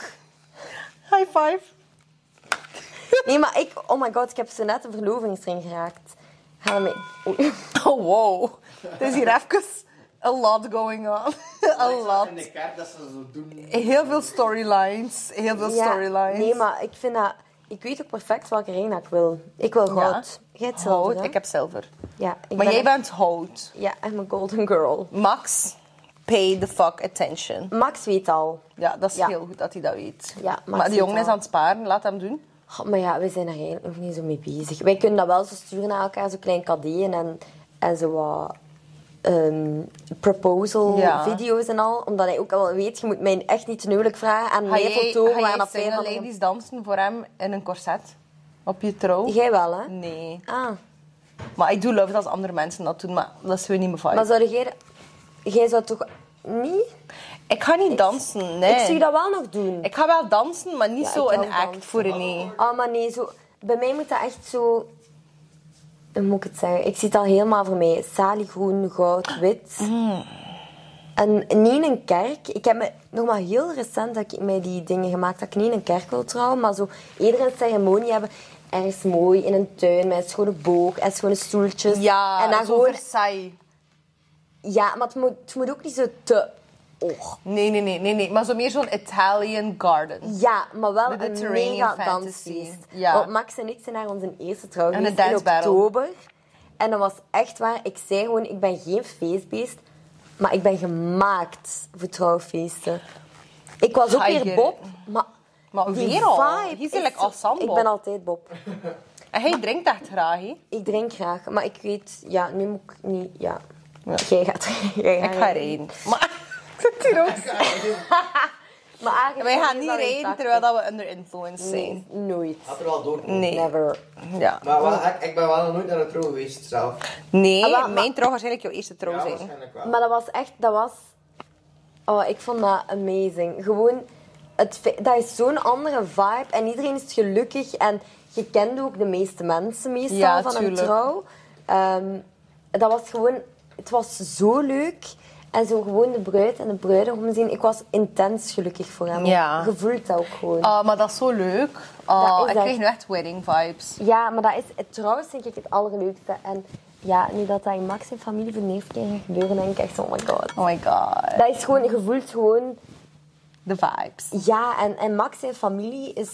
High five.
Nee, maar ik, oh my god, ik heb zo net een verlovingsring geraakt. Ga ermee. Oei.
Oh, wow. Er is hier even a lot going on. a lot.
In de kerk dat ze zo doen.
Heel veel storylines. Heel veel
Ja,
storylines.
Nee, maar ik vind dat... Ik weet ook perfect welke ring ik wil. Ik wil goud. Jij hebt zilver,
Hout. Ik heb zilver.
Ja, ik
Maar
ben
jij
echt-
bent hout.
Ja, I'm a golden girl.
Max, pay the fuck attention.
Max weet al.
Ja, dat is
Ja.
heel goed dat hij dat weet.
Ja, Max
maar die jongen is aan het sparen. Laat hem doen.
Maar ja, we zijn daar eigenlijk nog niet zo mee bezig. Wij kunnen dat wel zo sturen naar elkaar, zo klein cadeautje en, en zo wat ehm, proposal
Ja.
video's en al. Omdat hij ook al weet, je moet mij echt niet ten huwelijk vragen. En mij foto's waar dat andere-
ladies dansen voor hem in een corset? Op je trouw?
Jij wel, hè?
Nee.
Ah.
Maar ik doe love it als andere mensen dat doen, maar dat is weer niet mijn vibe.
Maar zou jij... Jij zou toch niet...
Ik ga niet dansen, nee.
Ik zie dat wel nog doen.
Ik ga wel dansen, maar niet
Ja,
zo een act
dansen.
voor een nee.
Oh, maar nee, zo... Bij mij moet dat echt zo... Hoe moet ik het zeggen? Ik zie het al helemaal voor mij. Saliegroen, goud, wit. En niet in een kerk. Ik heb me nog maar heel recent dat ik mij die dingen gemaakt dat ik niet in een kerk wil trouwen, maar zo eerder een ceremonie hebben. Ergens mooi in een tuin met een schone boog en schone stoeltjes.
Ja,
en dan
zo
gewoon...
Versailles.
Ja, maar het moet, het moet ook niet zo te
Nee, nee, nee, nee, nee. Maar zo meer zo'n Italian garden.
Ja, maar wel een mega dansfeest.
Ja.
Want Max en ik zijn naar onze eerste trouw
En een
geweest in oktober. En dat was echt waar. Ik zei gewoon, ik ben geen feestbeest. Maar ik ben gemaakt voor trouwfeesten. Ik was ook weer Bob. Maar,
Maar weer al. Die is like ensemble.
Ik ben altijd Bob.
En hij drinkt echt graag, hè?
Ik drink graag. Maar ik weet... Ja, nu moet ik niet... Ja.
Ja.
Jij gaat... Jij
Ik ga rijden. Maar ik zit hier ook.
Maar eigenlijk
Wij gaan niet rijden
intact.
terwijl dat we under influence
Nee,
zijn.
nooit.
Had er wel door.
Nee.
Never.
Ja.
Maar wel, ik, ik ben wel nog nooit naar een trouw geweest zelf.
Nee,
Ah, wel, maar-
mijn trouw waarschijnlijk jouw eerste trouw
Ja,
zijn.
waarschijnlijk wel.
Maar dat was echt, dat was... Oh, ik vond dat amazing. Gewoon, het, fe- dat is zo'n andere vibe en iedereen is gelukkig en je kent ook de meeste mensen meestal
Ja,
van
tuurlijk.
een trouw. Ehm, dat was gewoon, het was zo leuk. En zo gewoon de bruid en de bruidegom zien. Ik was intens gelukkig voor hem.
Ja.
Je voelt dat ook gewoon.
Ah, maar dat is zo leuk.
Is
ik
echt-
nu echt wedding vibes.
Ja, maar dat is, trouwens vind ik het allerleukste. En ja, nu dat dat in Max en familie voor gaat gebeuren, denk ik echt, oh my god.
Oh my god.
Dat is gewoon, je voelt gewoon
De vibes.
Ja, en, en Max zijn familie is...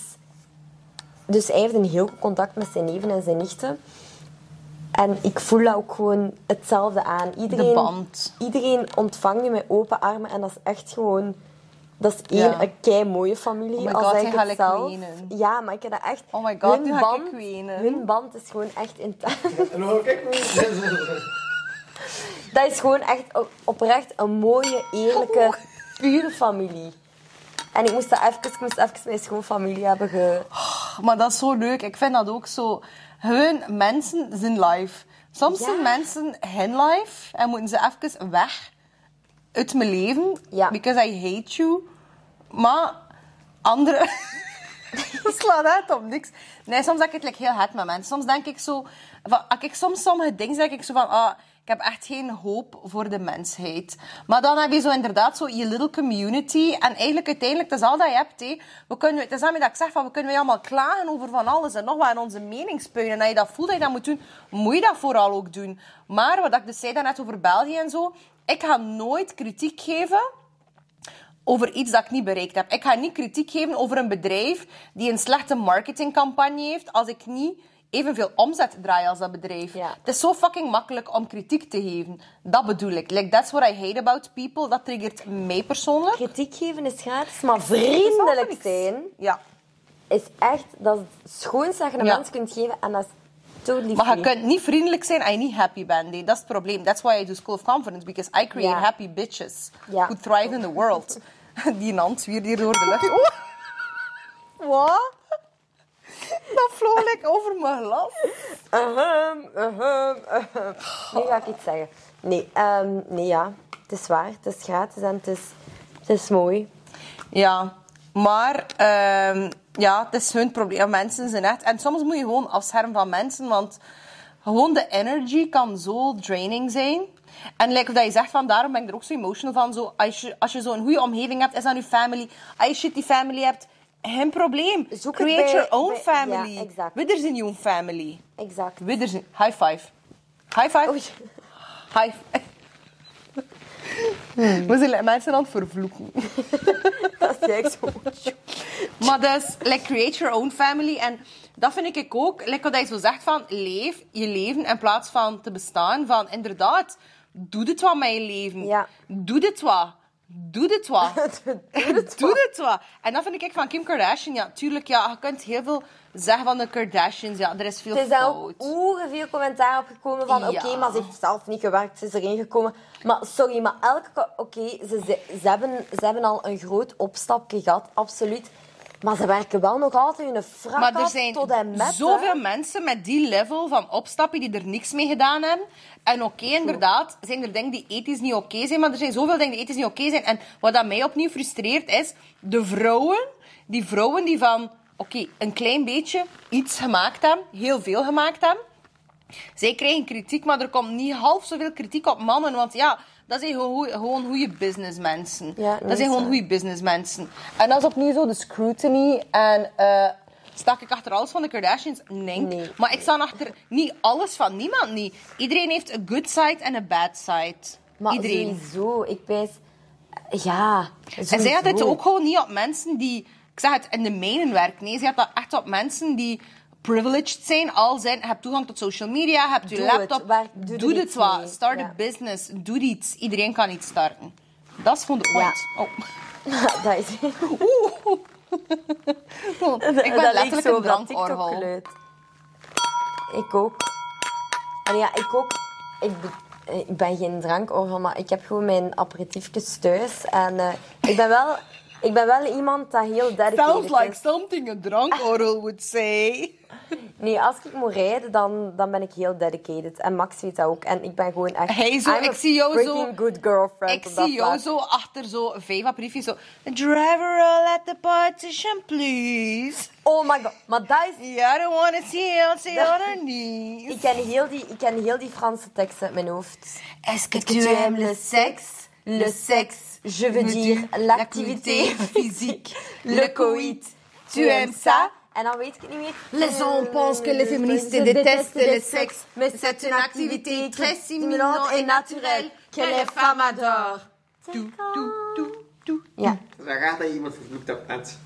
Dus hij heeft een heel goed contact met zijn neven en zijn nichten. En ik voel dat ook gewoon hetzelfde aan. Iedereen,
De band.
Iedereen ontvangt je met open armen. En dat is echt gewoon... Dat is één,
Ja.
een kei mooie familie.
Oh my God, jij
ik
gaat
het zelf.
wenen.
Ja, maar ik heb dat echt...
Oh my God,
hun
ik
band,
wenen.
Hun band is gewoon echt intens.
En hoe kijk hoe
Dat is gewoon echt oprecht een mooie, eerlijke, pure familie. En ik moest dat even, ik moest even mijn schoonfamilie hebben ge...
Maar dat is zo leuk. Ik vind dat ook zo. Gewoon mensen zijn live. Soms
Ja.
zijn mensen hun live en moeten ze even weg uit mijn leven.
Ja.
Because I hate you. Maar andere... slaat uit op niks. Nee, soms denk ik het like, heel hard met mensen. Soms denk ik zo... Van, als ik soms sommige dingen zeg ik zo van... Ah, ik heb echt geen hoop voor de mensheid. Maar dan heb je zo inderdaad zo je little community. En eigenlijk uiteindelijk, dat is al dat je hebt. We kunnen, het is dat ik zeg van... We kunnen allemaal klagen over van alles en nog wat. En onze mening spuien. En als je dat voelt dat je dat moet doen, moet je dat vooral ook doen. Maar wat ik dus zei daarnet over België en zo... Ik ga nooit kritiek geven over iets dat ik niet bereikt heb. Ik ga niet kritiek geven over een bedrijf die een slechte marketingcampagne heeft als ik niet evenveel omzet draai als dat bedrijf.
Ja.
Het is zo fucking makkelijk om kritiek te geven. Dat bedoel ik. Like, that's what I hate about people. Dat triggert mij persoonlijk.
Kritiek geven is gratis, maar vriendelijk zijn
Ja.
is echt dat is het schoonste dat je een
Ja.
mens kunt geven. En dat is totally
Maar je kunt niet vriendelijk zijn als je niet happy bent. Dat is het probleem. That's why I do School of Confidence. Because I create happy bitches who thrive in the world. Die hand zwiert hier door de lucht. Oh. Wat? Dat vloog like over mijn glas.
Ahem, ahem, ahem. Nu ga ik iets zeggen. Nee, ehm, nee ja. Het is waar. Het is gratis en het is, het is mooi.
Ja, maar ehm, ja, het is hun probleem. Mensen zijn echt... En soms moet je gewoon afschermen van mensen, want gewoon de energy kan zo draining zijn. En like dat je zegt van, daarom ben ik er ook zo emotional van. Zo, als je, als je zo'n goede omgeving hebt, is dat je family. Als je die family hebt, geen probleem.
Zoek
Create
bij-
your own
bij-
family.
ja, exact.
Widder zijn your own family.
Exact.
Widder zijn... High five. High five.
Oei.
High five. We zijn mensen aan het vervloeken.
Dat is echt zo.
Maar dus, like, create your own family. En dat vind ik ook, like wat hij zo zegt van, leef je leven in plaats van te bestaan. Van, inderdaad, doe dit wat met je leven.
Ja.
Doe dit wat. Doe dit wat.
Doe dit
wat. En dat vind ik van Kim Kardashian. Ja, tuurlijk, ja, je kunt heel veel zeggen van de Kardashians. Ja, er is veel
Er is ook
fout.
commentaar op gekomen van... Oké, maar ze heeft zelf niet gewerkt, ze is erin gekomen. Maar sorry, maar elke... Oké, ze, ze, ze hebben, ze hebben al een groot opstapje gehad, absoluut. Maar ze werken wel nog altijd hun frak
Maar er zijn
tot en met.
zoveel
hè.
mensen met die level van opstappen die er niks mee gedaan hebben. En oké, inderdaad, zijn er dingen die ethisch niet oké zijn, maar er zijn zoveel dingen die ethisch niet oké zijn. En wat dat mij opnieuw frustreert is de vrouwen, die vrouwen die van, oké, een klein beetje iets gemaakt hebben, heel veel gemaakt hebben. Zij krijgen kritiek, maar er komt niet half zoveel kritiek op mannen, want ja, dat zijn gewoon, goede businessmensen.
Ja,
dat zijn gewoon goede businessmensen. En dat is opnieuw zo de scrutiny en... eh Stak ik achter alles van de Kardashians? Nee.
Nee.
Maar ik sta achter niet alles van niemand niet. Iedereen heeft een good side en een bad side.
Maar
Iedereen.
sowieso, ik wijs... Ja.
En zij had het ook gewoon niet op mensen die, ik zeg het, in de mijnen werken. Nee, ze had dat echt op mensen die privileged zijn. Al zijn, je hebt toegang tot social media, je hebt je laptop.
waar- doe
doe het wat.
mee.
Start
Ja.
a business. Doe iets. Iedereen kan iets starten. Dat is gewoon de
Ja.
point. Oh.
dat is...
Oeh. ik ben
dat
letterlijk
zo
een.
TikTok-geluid. Ik ook. En ja, ik ook. Ik, ik ben geen drankorgel, maar ik heb gewoon mijn aperitiefjes thuis. En eh, ik, ben wel, ik ben wel iemand dat heel dedicated
Sounds like
is.
something a drankorgel would say.
Nee, als ik moet rijden, dan, dan ben ik heel dedicated. En Max weet dat ook. En ik ben gewoon echt...
Hey, zo,
I'm
ik zie jou zo-
good girlfriend
Ik zie jou zo achter zo vijf briefjes zo. Driver, let the partition, please.
Oh my god, maar dat is...
Yeah, I don't want to see you see underneath.
Ik ken, heel die, ik ken heel die Franse tekst uit mijn hoofd.
Est-ce que
tu aimes le sexe? Le sexe, je veux dire l'activité
physique,
le coït. Tu aimes ça? En dan weet ik het niet meer.
Les hommes pensent que les féministes détestent
déteste
le sexe, mais c'est une activité très stimulante et naturelle que les femmes adorent. Doe, doe, doe, doe.
Ja,
dan gaat dat iemand vervloekt op net.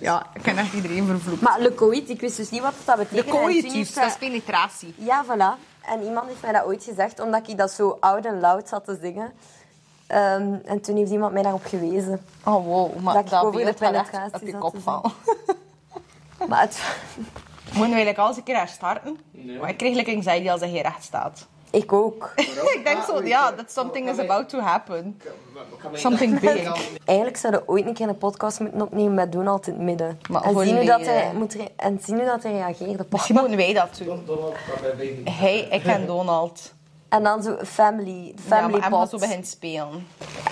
Ja, ik ken echt iedereen vervloekt.
maar le coït, ik wist dus niet wat dat betekent.
Coïtus,
heeft
dat is penetratie.
Ja, voilà. En iemand heeft mij dat ooit gezegd, omdat ik dat zo oud en loud zat te zingen. Ehm, en toen heeft iemand mij daarop gewezen.
Oh wow, maar
Dat ik
dat beeld gaat echt op je kop
te
vallen.
Maar het,
Moeten we eigenlijk al eens een keer herstarten?
Nee.
Maar ik kreeg like anxiety als hij hier recht staat.
ik ook.
ik denk zo, ja, that something is about to happen. Something big.
Eigenlijk zouden we ooit een keer een podcast moeten opnemen met Donald in het midden.
Maar
en, zien hoe dat hij, moet re- en zien hoe dat hij reageerde.
Misschien moeten wij dat doen. Hij, ik en Donald.
En dan zo family,
Ja,
family
maar zo begint spelen.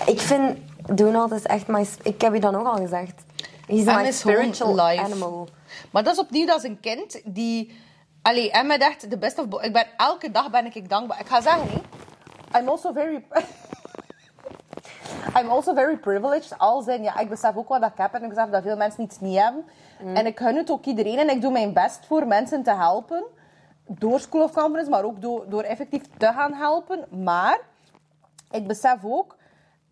Ik vind Donald is echt mijn... Ik heb je dan ook al gezegd. He's my
is gewoon
spiritual
life.
animal.
Maar dat is opnieuw, dat is een kind die... Allee, Emma dacht, de best of... Ik ben, elke dag ben ik dankbaar. Ik ga zeggen, nee. I'm also very... I'm also very privileged. Als in, ja, ik besef ook wat ik heb en ik besef dat veel mensen iets niet hebben. En ik gun het ook iedereen en ik doe mijn best voor mensen te helpen. Door School of Conference, maar ook door, door effectief te gaan helpen. Maar ik besef ook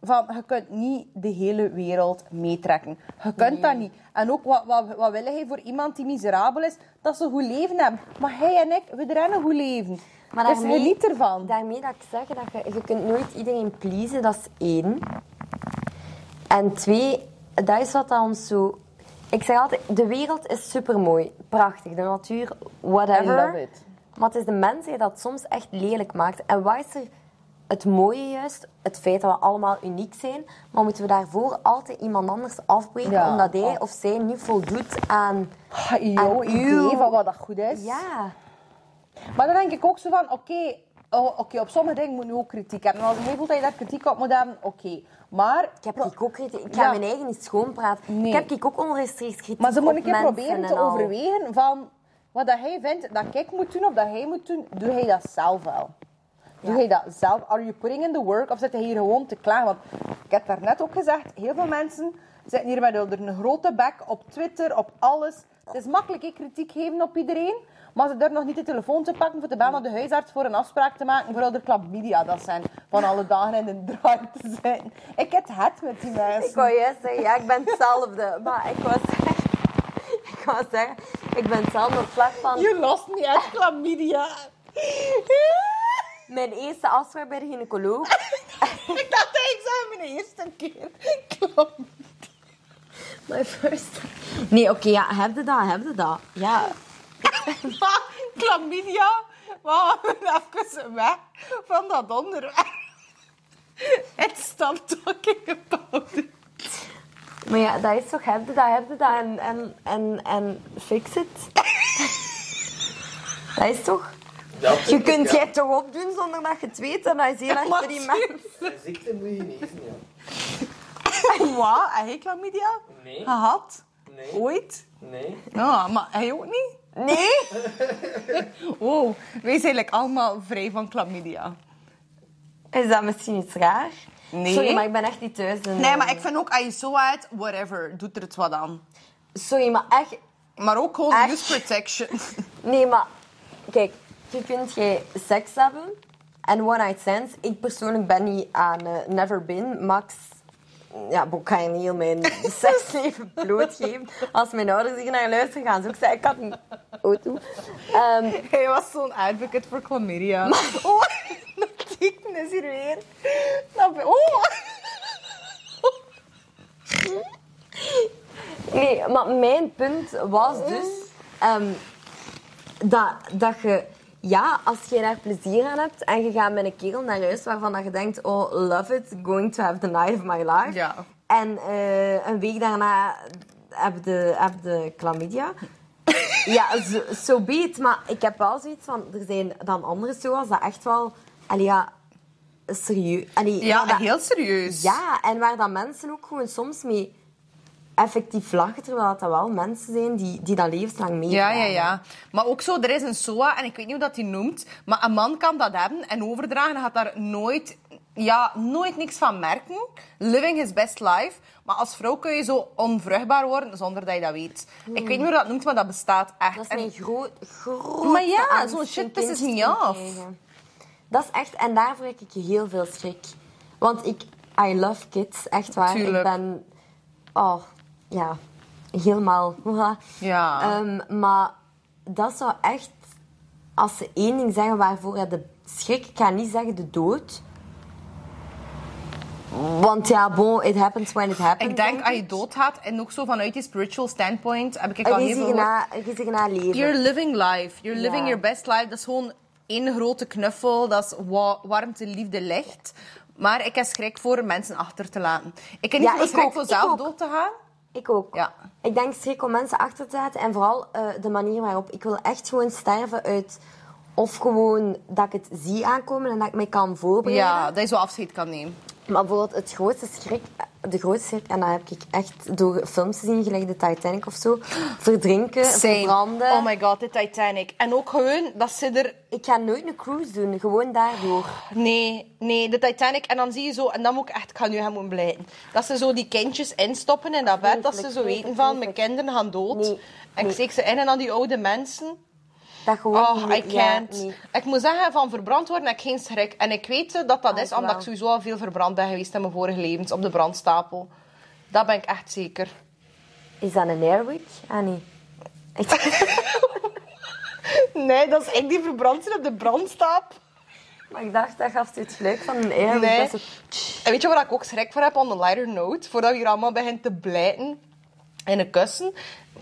van je kunt niet de hele wereld meetrekken. Je kunt dat niet. En ook wat, wat, wat wil hij voor iemand die miserabel is? Dat ze een goed leven hebben. Maar hij en ik, we rennen een goed leven.
Maar
dus
daarmee-
geniet ervan.
Daarmee dat ik zeg dat je, je kunt nooit iedereen pleasen, dat is één. En twee, dat is wat dat ons zo... Ik zeg altijd, de wereld is supermooi, prachtig, de natuur, whatever.
I love it.
Maar het is de mens die dat soms echt lelijk maakt. En wat is er het mooie juist? Het feit dat we allemaal uniek zijn. Maar moeten we daarvoor altijd iemand anders afbreken
Ja.
omdat hij
Oh.
of zij niet voldoet aan...
Ah, Jouw idee van wat dat goed is.
Ja,
Maar dan denk ik ook zo van, oké, oh, oké, op sommige dingen moet je ook kritiek hebben. En als je voelt dat je daar kritiek op moet hebben, oké. Maar,
Ik heb ik ook. Ik ga
Ja.
mijn eigen niet schoonpraten.
Nee.
Ik heb ik ook onrechtstreeks kritiek
maar ze moet
op
een keer proberen
en
te overwegen van wat dat hij vindt dat ik moet doen of dat hij moet doen, doe hij dat zelf wel. Doe hij dat zelf? Are you putting in the work of zit hij hier gewoon te klagen? Want ik heb daarnet ook gezegd, heel veel mensen zitten hier met een grote bek op Twitter, op alles. Het is makkelijk hè, kritiek geven op iedereen, maar ze durven nog niet de telefoon te pakken voor te bellen naar de huisarts voor een afspraak te maken voor de chlamydia. Dat zijn van alle dagen in de draai te zijn. Ik heb het met die mensen.
Ik wou juist zeggen, ja, ik ben hetzelfde. Maar ik wou zeggen... Ik wou zeggen, ik ben hetzelfde vlak van...
Je lost me uit chlamydia.
Mijn eerste afspraak bij de gynaecoloog.
Ik dacht ik zei mijn eerste keer. Chlamydia.
My first... Nee, oké, ja, heb je dat, heb je dat. Ja,
Maar chlamydia, we gaan even weg van dat onderwerp. Stop talking about it.
maar ja, dat is toch, heb je dat, heb je dat en, en, en, en fix it. Dat is toch... Je kunt jij toch opdoen zonder dat je het weet en dat is heel erg voor die mensen.
Ziekte moet je niet ja.
Wat? Heb je chlamydia
Nee.
gehad?
Nee.
Ooit?
Nee.
Ja, maar hij ook niet?
Nee?
Wow, wij zijn like allemaal vrij van chlamydia.
Is dat misschien iets raar?
Nee.
Sorry, maar ik ben echt niet thuis. in,
Nee,
eh,
maar ik vind ook, als je zo uit, whatever, doet er het wat aan.
Sorry, maar echt...
Maar ook gewoon
Echt?
use protection.
Nee, maar... Kijk, je kunt jij seks hebben En one night stands. Ik persoonlijk ben niet aan eh, never been. Max, ja, ik ga je niet heel mijn seksleven blootgeven. Als mijn ouders hier naar luisteren, gaan ze ook zeggen, ik had een auto. Ehm,
Hij was zo'n advocate voor chlamydia. Oh, dat teken is hier weer. Dat, oh.
Nee, maar mijn punt was dus ehm, dat, dat je, ja, als je daar plezier aan hebt en je gaat met een kerel naar huis waarvan dat je denkt, oh, love it, going to have the night of my life.
Ja.
En eh, een week daarna heb je, heb je chlamydia. ja, zo so be it. Maar ik heb wel zoiets van, er zijn dan andere SOA's dat echt wel, allee, ja, serieus. Allee,
Ja,
dat-
heel serieus.
ja, en waar dat mensen ook gewoon soms mee effectief lachen, terwijl dat wel mensen zijn die, die dat levenslang
Ja,
meedragen.
ja, ja. Maar ook zo, er is een SOA, en ik weet niet hoe dat die noemt, maar een man kan dat hebben en overdragen en gaat daar nooit, ja, nooit niks van merken. Living his best life. Maar als vrouw kun je zo onvruchtbaar worden zonder dat je dat weet. Ik weet niet hoe dat noemt, maar dat bestaat echt.
Dat is
En-
mijn groot, groot
Maar ja, zo'n shit pisses me off.
Dat is echt, en daarvoor heb ik heel veel schrik. Want ik, I love kids, echt waar.
Tuurlijk.
Ik ben, oh, ja, helemaal.
Ja.
Ehm, maar dat zou echt, als ze één ding zeggen waarvoor je de schrik, ik ga niet zeggen de dood. Want ja, bon, it happens when it happens.
ik denk, als je doodgaat, en ook zo vanuit die spiritual standpoint, heb ik al heel veel
na, je zegt na leven.
You're living life. You're living
Ja.
your best life. Dat is gewoon één grote knuffel. Dat is wa warmte, liefde, licht. Maar ik heb schrik voor mensen achter te laten. Ik heb niet
Ja,
veel
ik
schrik
ook,
voor zelf dood te gaan.
Ik ook.
Ja.
Ik denk schrik om mensen achter te laten. En vooral eh, de manier waarop. Ik wil echt gewoon sterven uit... Of gewoon dat ik het zie aankomen en dat ik me kan voorbereiden.
Ja, dat je zo afscheid kan nemen.
Maar bijvoorbeeld het grootste schrik... De grootste en dat heb ik echt door films gezien, gelijk de Titanic of zo. Verdrinken,
Same.
verbranden.
Oh my god, de Titanic. En ook gewoon dat ze er...
Ik ga nooit een cruise doen, gewoon daardoor.
Nee, nee, de Titanic. En dan zie je zo... En dan moet ik echt... Ik ga nu gaan moeten blijten. Dat ze zo die kindjes instoppen in dat bed. Dat ze zo weten van... Mijn kinderen gaan dood.
Nee,
En ik steek ze in en dan die oude mensen...
Dat gewoon
Oh,
niet-
I
ja.
Ik moet zeggen, van verbrand worden heb ik geen schrik. En ik weet dat dat
Ah,
is omdat
wel.
ik sowieso al veel verbrand ben geweest in mijn vorige levens op de brandstapel. Dat ben ik echt zeker.
Is dat een airwick? Ah, nee.
Dat is ik die verbrand zit op de brandstapel.
maar ik dacht, dat gaf het geluid van een airwick.
Nee.
Dat is zo...
En weet je waar ik ook schrik voor heb, on a lighter note? Voordat we hier allemaal beginnen te blijten in een kussen.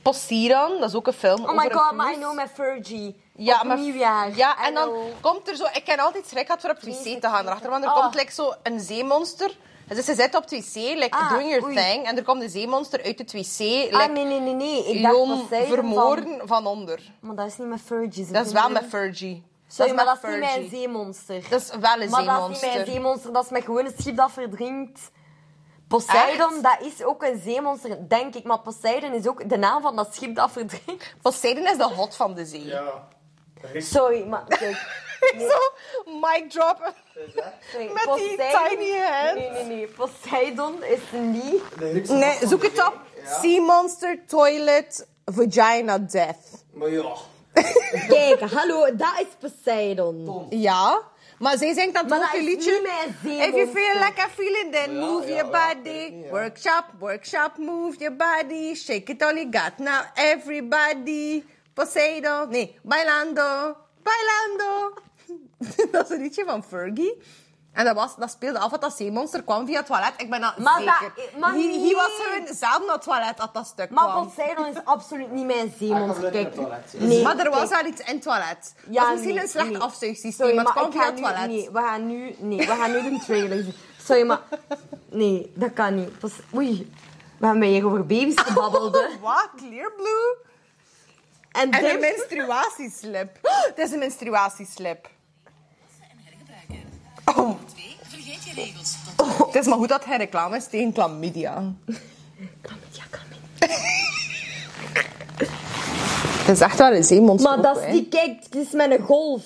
Poseidon, dat is ook een film
Oh my god, maar I know met Fergie.
Ja,
Op
maar
nieuwjaar.
Ja, en dan komt er zo... Ik ken altijd schrik gehad voor op het wc te gaan erachter. Want er
Oh.
komt like, zo een zeemonster. Dus ze zit op het wc, like,
Ah,
doing your
oei.
thing. En er komt een zeemonster uit het wc. Like,
Ah, nee, nee, nee, nee. Ik dacht Poseidon
vermoorden
Van...
van... onder.
Maar dat is niet met Fergie. ze
Dat is wel met Fergie.
Sorry, maar dat is niet mijn zeemonster.
Dat is wel een
maar dat is
zeemonster.
niet mijn zeemonster. Dat is met gewoon een schip dat verdrinkt. Poseidon,
Echt?
dat is ook een zeemonster, denk ik. Maar Poseidon is ook de naam van dat schip dat verdrinkt.
Poseidon is de hot van de zee.
Ja.
Sorry, maar kijk.
Zo, mic drop.
sorry,
Met die tiny hand.
Nee, nee, nee. Poseidon is niet...
Nee, zoek het op. Sea monster, toilet, vagina, death.
Maar ja.
Kijk, hallo, dat is Poseidon.
Ja, maar zij zingt dan
Maar dat
een liedje. If you feel like a feeling, then
Ja,
move
ja,
your body.
weet ja.
Workshop, workshop, move your body. Shake it all you got. Now everybody. Poseidon. Nee, bailando. Bailando. dat is een liedje van Fergie. En dat, was, dat speelde af dat dat zeemonster kwam via het toilet. Ik ben dat
Maar
zeker.
dat- maar
Hij hij
nee.
was gewoon zelf naar het toilet dat dat stuk
Maar
kwam.
Poseidon is absoluut niet mijn zeemonster. Kijk,
uit het toilet, ja.
nee,
maar er was wel iets in het toilet.
Ja,
dat is misschien
nee,
een slecht
nee.
afzuigsysteem,
Sorry,
maar het kwam via het
nu-
toilet.
Nee, we gaan nu, nee, we gaan nu de trailer zien. Sorry, maar... Nee, dat kan niet. Pas, oei, we hebben hier over baby's gebabbeld.
Wat? Clear blue?
En,
En
dit-
een menstruatieslip. Het is een menstruatieslip. Oh.
Vergeet je regels. Tot
Het is maar goed dat hij reclame is tegen chlamydia.
Kan niet.
Het is echt wel een zeemonster.
Maar dat is die, kijk, het is met een golf.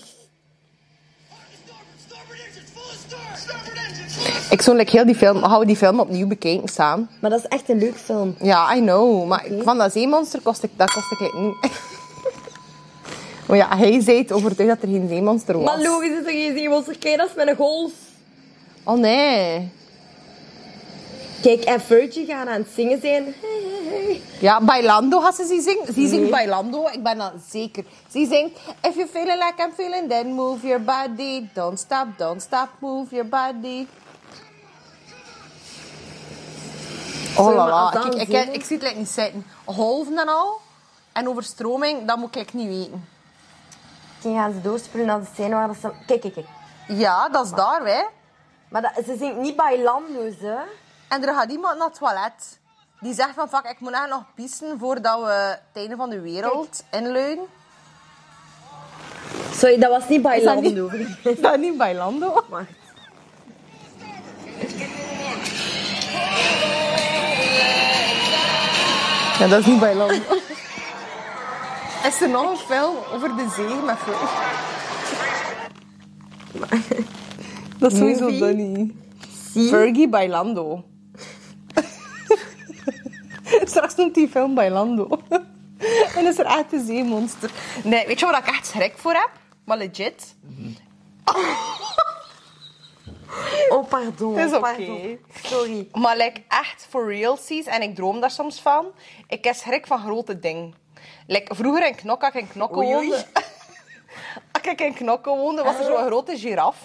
Ik zou like, heel die film, we die film opnieuw bekijken samen.
Maar dat is echt een leuk film.
Ja, I know. Maar van dat zeemonster kost ik, dat kost ik like, niet. Maar ja, hij zei het overtuigd dat er geen zeemonster was.
Maar logisch is er geen zeemonster. Kijk, dat is met een golf.
Oh nee.
Kijk, en Virgie gaan aan het zingen zijn.
Ja, Bailando gaat ze zien zingen. Ze zingt
Nee.
Bailando, ik ben dat zeker. Ze zingt, if you're feeling like I'm feeling, then move your body. Don't stop, don't stop, move your body. Oh
Sorry,
la la, ik,
zin
ik,
is-
zie het like niet zitten. Golven en al. En overstroming, dat moet ik niet weten.
Kijk, gaan ze doorspoelen naar de scène waar dat ze... Kijk, kijk, kijk.
Ja, dat is daar, hè.
Maar dat, ze zingt niet bij Lando's, hè.
En er gaat iemand naar het toilet. Die zegt van, fuck, ik moet echt nog pissen voordat we het einde van de wereld inluiden.
Sorry, dat was niet bij
Is dat niet-
Lando.
Is dat niet bij Lando?
Wacht.
Ja, dat is niet bij Lando. Is er nog een film over de zee met vlees? Dat is sowieso
Movie?
Donnie.
Zie?
Fergie Lando. Straks noemt die film bij Lando. en is er echt een zeemonster. Nee, weet je waar ik echt schrik voor heb? Maar legit.
Oh, pardon.
Het is oké.
Sorry.
Maar like, echt for realsies, en ik droom daar soms van, ik heb schrik van grote dingen. Like, vroeger in Knokke, als ik in Knokke
Oei, oei.
woonde... Als ik in Knokke woonde, was er zo'n grote giraf.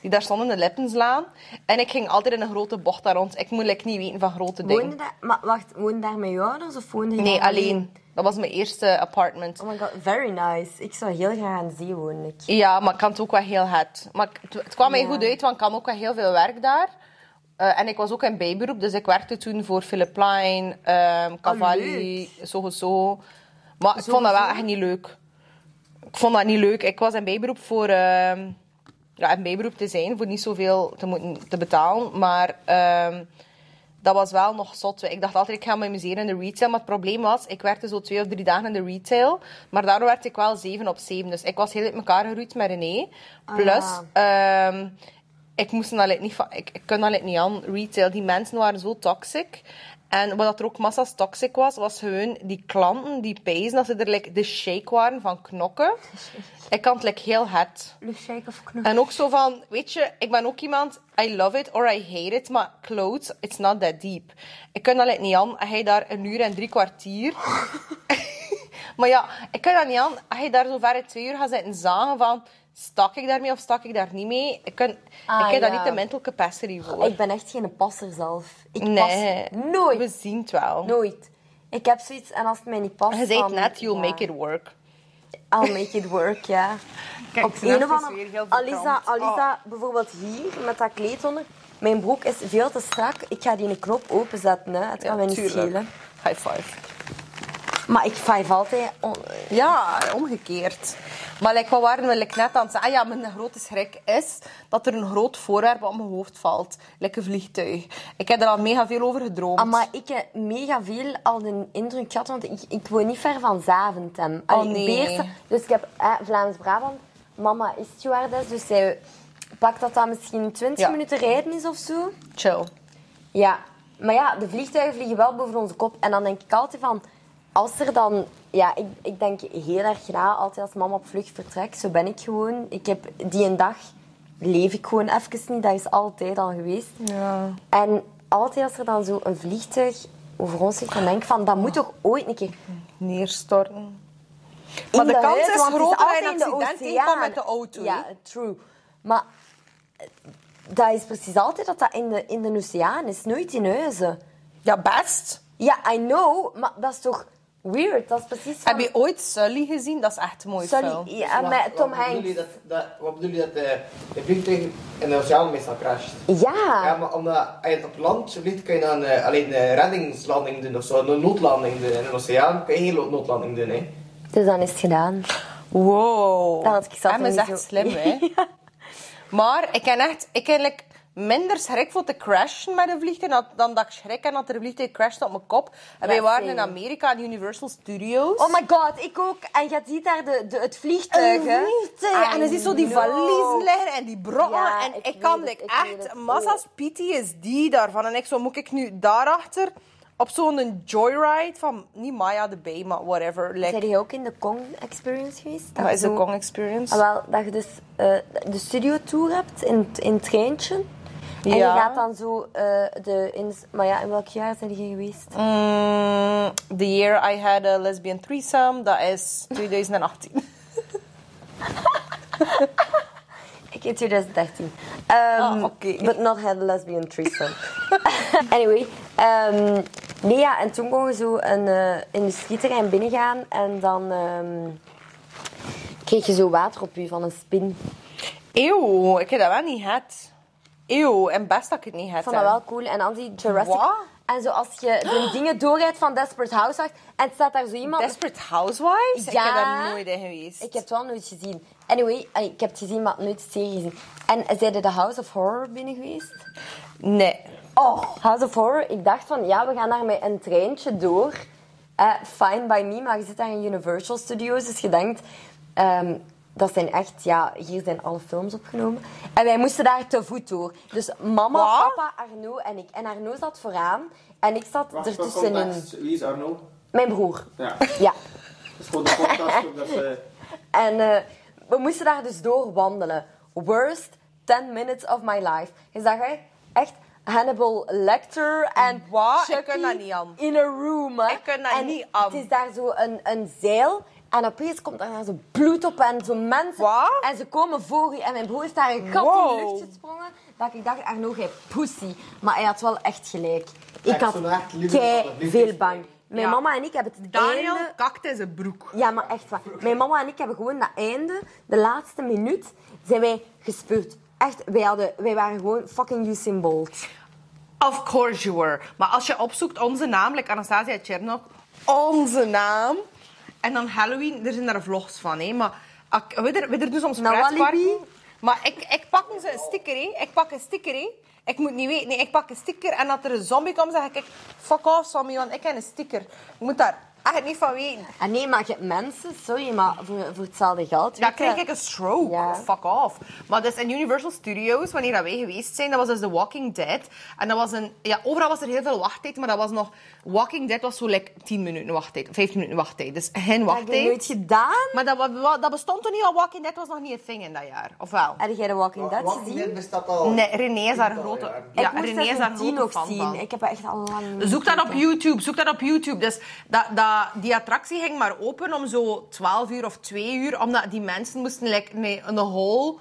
Die daar stond in de Lippenslaan. En ik ging altijd in een grote bocht daar rond. Ik moet like, niet weten van grote dingen.
Woonde daar... Maar wacht, woonde daar met je ouders of woonde je
Nee, alleen. Dat was mijn eerste apartment.
Oh my god, very nice. Ik zou heel graag aan zee wonen.
Ja, maar ik kan het ook wel heel het. Maar het, het kwam mij goed uit, want ik kan ook wel heel veel werk daar. Eh, en ik was ook in bijberoep, dus ik werkte toen voor Philip Plein, ehm Cavalli, zo zo. Maar ik vond dat wel echt niet leuk. Ik vond dat niet leuk. Ik was in bijberoep voor... ehm, ja, in bijberoep te zijn, voor niet zoveel te moeten te betalen. Maar ehm, dat was wel nog zot. Ik dacht altijd, ik ga me amuseren in de retail. Maar het probleem was, ik werkte zo twee of drie dagen in de retail. Maar daardoor werd ik wel zeven op zeven. Dus ik was heel uit elkaar geroeid met René. Plus, ehm, ik moest dat niet van... Ik, ik kon dat niet aan, retail. Die mensen waren zo toxic. En wat er ook massa's toxic was, was gewoon die klanten die pezen dat ze er like, de shake waren van knokken. Ik kan het like, heel het.
Le shake of knop.
En ook zo van, weet je, ik ben ook iemand, I love it or I hate it, maar clothes, it's not that deep. Ik kan dat like niet aan, als hij daar een uur en drie kwartier... maar ja, ik kan dat niet aan, als hij daar zo ver twee uur gaat zitten zagen van, stak ik daarmee of stak ik daar niet mee? Ik, kan,
Ah,
ik heb daar niet de mental capacity voor.
Ik ben echt geen passer zelf. Ik
nee,
pas nooit.
we zien het wel.
Nooit. Ik heb zoiets, en als het mij niet past,
Je zei net, you'll
ja.
make it work.
I'll make it work, ja.
Kijk,
Op
ze
een of andere...
weer heel
Alisa. Alisa bijvoorbeeld hier, met dat kleed onder. Mijn broek is veel te strak. Ik ga die een knop openzetten, hè. Het kan
Ja,
mij niet
tuurlijk.
schelen.
High five.
Maar ik vijf altijd...
Ja, omgekeerd. Maar like, wat waren we like, net aan het zeggen? Ah ja, mijn grote schrik is dat er een groot voorwerp op mijn hoofd valt. Een vliegtuig. Ik heb er al mega veel over gedroomd.
Ah, maar ik heb mega veel al de indruk gehad, want ik, ik woon niet ver van Zaventem. Allee,
Oh, nee.
Beersen. Dus ik heb eh, Vlaams-Brabant. Mama is stewardess, dus zij pakt dat dat misschien 20
Ja.
minuten rijden is of zo.
Chill.
Ja, maar ja, de vliegtuigen vliegen wel boven onze kop. En dan denk ik altijd van, als er dan... Ja, ik, ik denk heel erg na, altijd als mama op vlucht vertrekt. Zo ben ik gewoon. Ik heb die een dag leef ik gewoon even niet. Dat is altijd al geweest.
Ja.
En altijd als er dan zo een vliegtuig over ons zit, dan denk ik van, dat moet toch ooit een keer...
Neerstorten. Maar de kans is groter dat je een accident tegenkomt met de auto.
Ja, true. Maar eh, dat is precies altijd dat dat in de, in de oceaan is, nooit in huizen.
Ja, best.
Ja, I know, maar dat is toch weird? Dat is precies van...
Heb je ooit Sully gezien? Dat is echt een mooi film.
ja,
Wat-
met Tom Hanks.
Dat, dat, wat bedoel je dat de, de vliegtuig in de oceaan meestal crasht?
Ja.
Ja, maar omdat als je op land vliegt, kun je dan eh, alleen de reddingslanding doen of zo, een noodlanding doen. In de oceaan kun je geen noodlanding doen, hè.
Dus dan is het gedaan.
Wow.
Dat had ik zelf
is
niet
echt
zo-
slim, hè? Maar ik ken echt... Ik ken like, minder schrik voor te crashen met een vliegtuig dan, dat ik schrik heb dat er een vliegtuig crasht op mijn kop. En wij waren in. Amerika in Universal Studios.
Oh my god, ik ook. En je ziet daar de, de, het vliegtuig,
Een
hè?
vliegtuig. En je zo die valiezen liggen en die brokken.
Ja,
en
ik
ik, kan
het, ik
echt massa's PTSD daarvan. En ik zo, moet ik nu daarachter op zo'n joyride van, niet Maya de Bay, maar whatever. Like,
Zijn je ook in de Kong Experience geweest? Dat
wat is de Kong Experience?
Ah, wel, dat je dus eh, de studio tour hebt in, in het treintje. En je gaat dan zo eh, de... In, maar ja, in welk jaar zijn je geweest?
Mm, the year I had a lesbian threesome, dat is 2018.
Ik in 2013. Ehm,
Ah, oké.
But not had a lesbian threesome. anyway. ehm, nee, ja, en toen kon je zo een eh, industrieterrein binnengaan. En dan ehm, kreeg je zo water op je van een spin.
Eeuw, ik heb dat wel niet gehad. Eeuw, en best dat ik het niet had.
Ik vond dat wel cool. En dan die Jurassic... En zo als je de dingen doorrijdt van Desperate Housewives. En staat daar zo iemand...
Desperate Housewives? Ik
Ja.
heb daar nooit in geweest.
Ik heb het wel nooit gezien. Anyway, eh, ik heb het gezien, maar nooit de serie gezien. En zijn de House of Horror binnen geweest?
Nee.
Oh, House of Horror. Ik dacht van, ja, we gaan daar met een treintje door. Eh, fine by me, maar je zit daar in Universal Studios, dus je denkt... ehm, dat zijn echt, ja, hier zijn alle films opgenomen. En wij moesten daar te voet door. Dus mama,
Wat?
papa, Arno en ik. En Arno zat vooraan. En ik zat
Wacht,
er
voor
tussenin.
context. Wie is Arno?
Mijn broer.
Ja.
Ja.
Dat is gewoon de podcast. ze...
En eh, we moesten daar dus door wandelen. Worst 10 minutes of my life. Je zag hè, echt Hannibal Lecter en
Wat? Ik
Chucky
kan dat niet aan.
in a room. Hè.
Ik kan dat
en
niet aan.
Het is daar zo een, een zeil. En opeens komt er daar zo bloed op en zo mensen.
Wat?
En ze komen voor u. En mijn broer heeft daar een gat in de lucht gesprongen. Dat ik dacht, Arno, jij pussy. Maar hij had wel echt gelijk. Ik had kei veel bang. Mijn
Ja.
mama en ik hebben het
Daniel
einde...
kakt in zijn broek.
Ja, maar echt waar. Mijn mama en ik hebben gewoon dat einde, de laatste minuut, zijn wij gespeurd. Echt, wij, hadden, wij waren gewoon fucking Usain Bolt.
Of course you were. Maar als je opzoekt onze naam, like Anastasia Chernok, onze naam. En dan Halloween, er zijn daar vlogs van, hè. Maar ak- we er, we er doen soms pretparken. Maar ik, ik pak een sticker, hè. Ik pak een sticker, hè. Ik moet niet weten, nee, ik pak een sticker en dat er een zombie komt, zeg ik, fuck off, zombie, want ik heb een sticker. Ik moet daar echt niet van weten.
En nee, maar je hebt mensen, sorry, maar voor, voor hetzelfde geld. Je-
krijg ik een stroke.
Ja.
Fuck off. Maar dus in Universal Studios, wanneer dat wij geweest zijn, dat was dus The Walking Dead. En dat was een... Ja, overal was er heel veel wachttijd, maar dat was nog... Walking Dead was zo like 10 minuten wachttijd, 15 minuten wachttijd. Dus geen
Dat heb je
wachttijd.
nooit gedaan.
Maar dat, dat bestond toen niet al. Walking Dead was nog niet een thing in dat jaar. Of wel?
Heb jij de Walking Dead
Walking
gezien?
Dead bestaat al...
Nee, René is daar een grote... Ja,
ik
René is daar een
10
grote
nog
fan
zien.
van.
Ik heb er echt al lang
Zoek dat op. YouTube, zoek dat op YouTube. Dus dat, dat, die attractie ging maar open om zo 12 uur of 2 uur, omdat die mensen moesten like, met een whole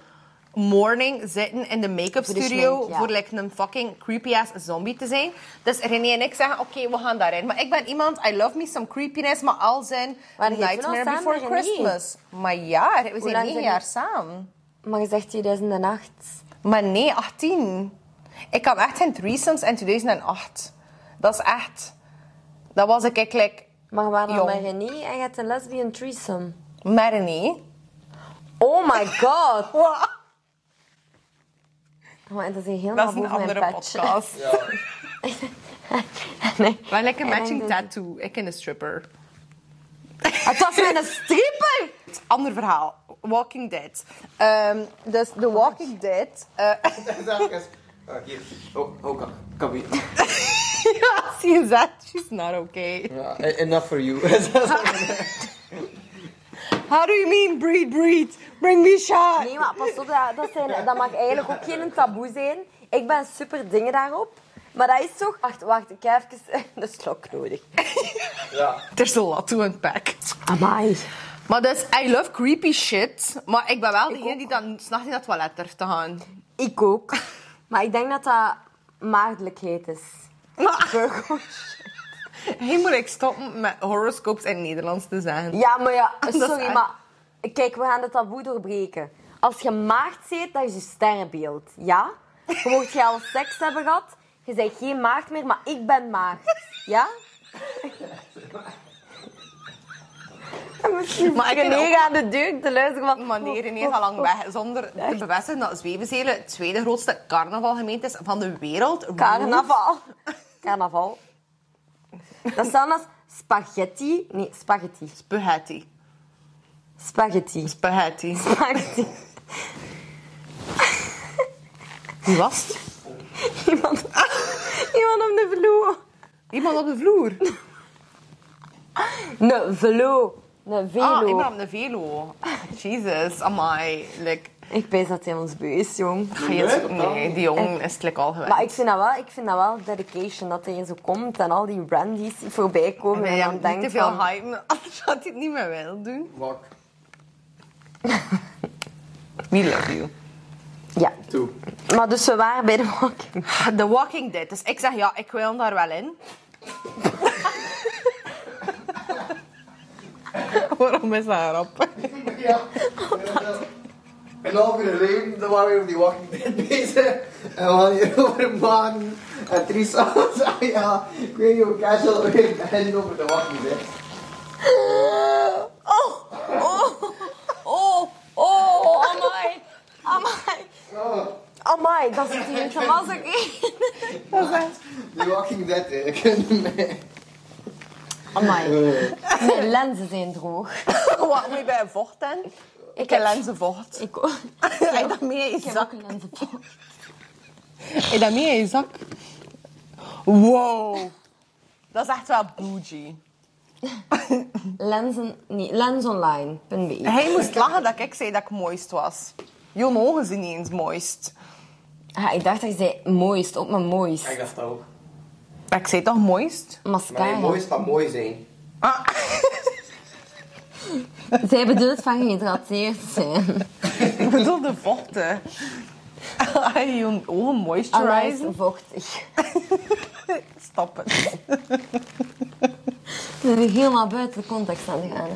morning zitten in de make-up studio
ja.
voor like, een fucking creepy-ass zombie te zijn. Dus René en ik zeggen, oké, we gaan daarin. Maar ik ben iemand, I love me some creepiness, maar al zijn Nightmare
samen
Before? Christmas. Maar ja, we zijn
zijn
9
die-
jaar samen.
Maar je zegt 2008.
Maar nee, 18. Ik had echt geen threesomes in 2008. Dat is echt... Dat was ik eigenlijk...
Maar we waren
Jong.
met René en je hebt een lesbian threesome.
Maar.
Oh my god.
Wat?
Oh, en dat is een helemaal
Dat is een andere podcast.
Ja.
nee.
Wij lekker matching
dan-
tattoo. Ik en de stripper.
Het was mijn stripper!
Ander verhaal. Walking Dead. Ehm, dus The Walking Dead... eh
Zeg eens. Oh, hier. Oh, oh, kan, kan we...
ja, zie je dat? She's not okay.
E- enough for you.
How do you mean breed, breed? Bring me shot.
Nee, maar pas op, dat, dat, zijn, dat mag eigenlijk ook geen taboe zijn. Ik ben super dingen daarop. Maar dat is toch... Wacht, wacht, ik heb even een slok nodig.
ja.
There's a lot to unpack.
Amai.
Maar dus, I love creepy shit. Maar ik ben wel degene die dan s'nachts in het toilet durft te gaan.
Ik ook. Maar ik denk dat dat maagdelijkheid is. Virgo.
Hij moet ik stoppen met horoscopes in Nederlands te zeggen.
Ja, maar ja, sorry,
echt-
maar... Kijk, we gaan het taboe doorbreken. Als je maagd zit, dat is je sterrenbeeld. Ja? Je mocht je al seks hebben gehad, je bent geen maagd meer, maar ik ben maagd. Ja? Misschien
Maar ik
maar
ook-
aan de deur te luisteren van...
Maar nee, René is al lang weg. Zonder te bevestigen dat Zwevenzelen het tweede grootste carnavalgemeente is van de wereld.
Carnaval. Carnaval. Dat staat als spaghetti. Nee, spaghetti.
Spaghetti.
Spaghetti.
Spaghetti.
Spaghetti.
Wie was het?
Iemand, iemand op de vloer.
Iemand op de vloer.
Een velo. Een velo.
Ah, iemand op de velo. Jesus, amai. Like,
Ik weet dat hij ons beu is, jong.
nee, die jongen is het al gewend.
Maar ik vind, dat wel, ik vind dat wel dedication, dat hij zo komt en al die brandies voorbij komen.
Nee,
en
ja,
dan
niet
denkt
te veel
van...
hype, anders gaat hij het niet meer willen doen.
Wak.
We love you.
Ja.
Toe.
Maar dus we waren bij de walking.
The Walking Dead. Dus ik zeg ja, ik wil daar wel in. Waarom is dat erop?
Ja. En half uur geleden dan waren we op die Walking Dead bezig. En we hadden hier over man. En Trisha zei ja, ik weet niet hoe casual weer beginnen over de Walking Dead.
Oh, oh, oh, oh, amai. Amai.
Oh,
Amai, dat is hier een massacre.
die Walking Dead, hè. ik ken mij.
Amai.
Eh,
Mijn lenzen zijn droog.
Wat moet je bij een vocht dan? Ik heb lenzenvocht.
Ik ook.
Heb dat mee in je
Ik heb
zak?
ook een lenzenvocht.
Heb je dat mee in je zak? Wow. Dat is echt wel bougie.
Lenzen, nee, lensonline.be.
Hij moest lachen dat ik zei dat ik mooist was. Jouw ogen zijn niet eens mooist.
Ja, ik dacht dat je zei mooist, op mijn mooist.
Ik dacht dat ook.
Ik zei toch mooist?
Maar
Mascara.
nee, mooi is van mooi zijn.
Ah.
Zij bedoelt van gehydrateerd zijn.
Ik bedoel de vochten. Ga je ogen moisturizen?
vochtig.
Stop het.
We zijn helemaal buiten de context aan het gaan.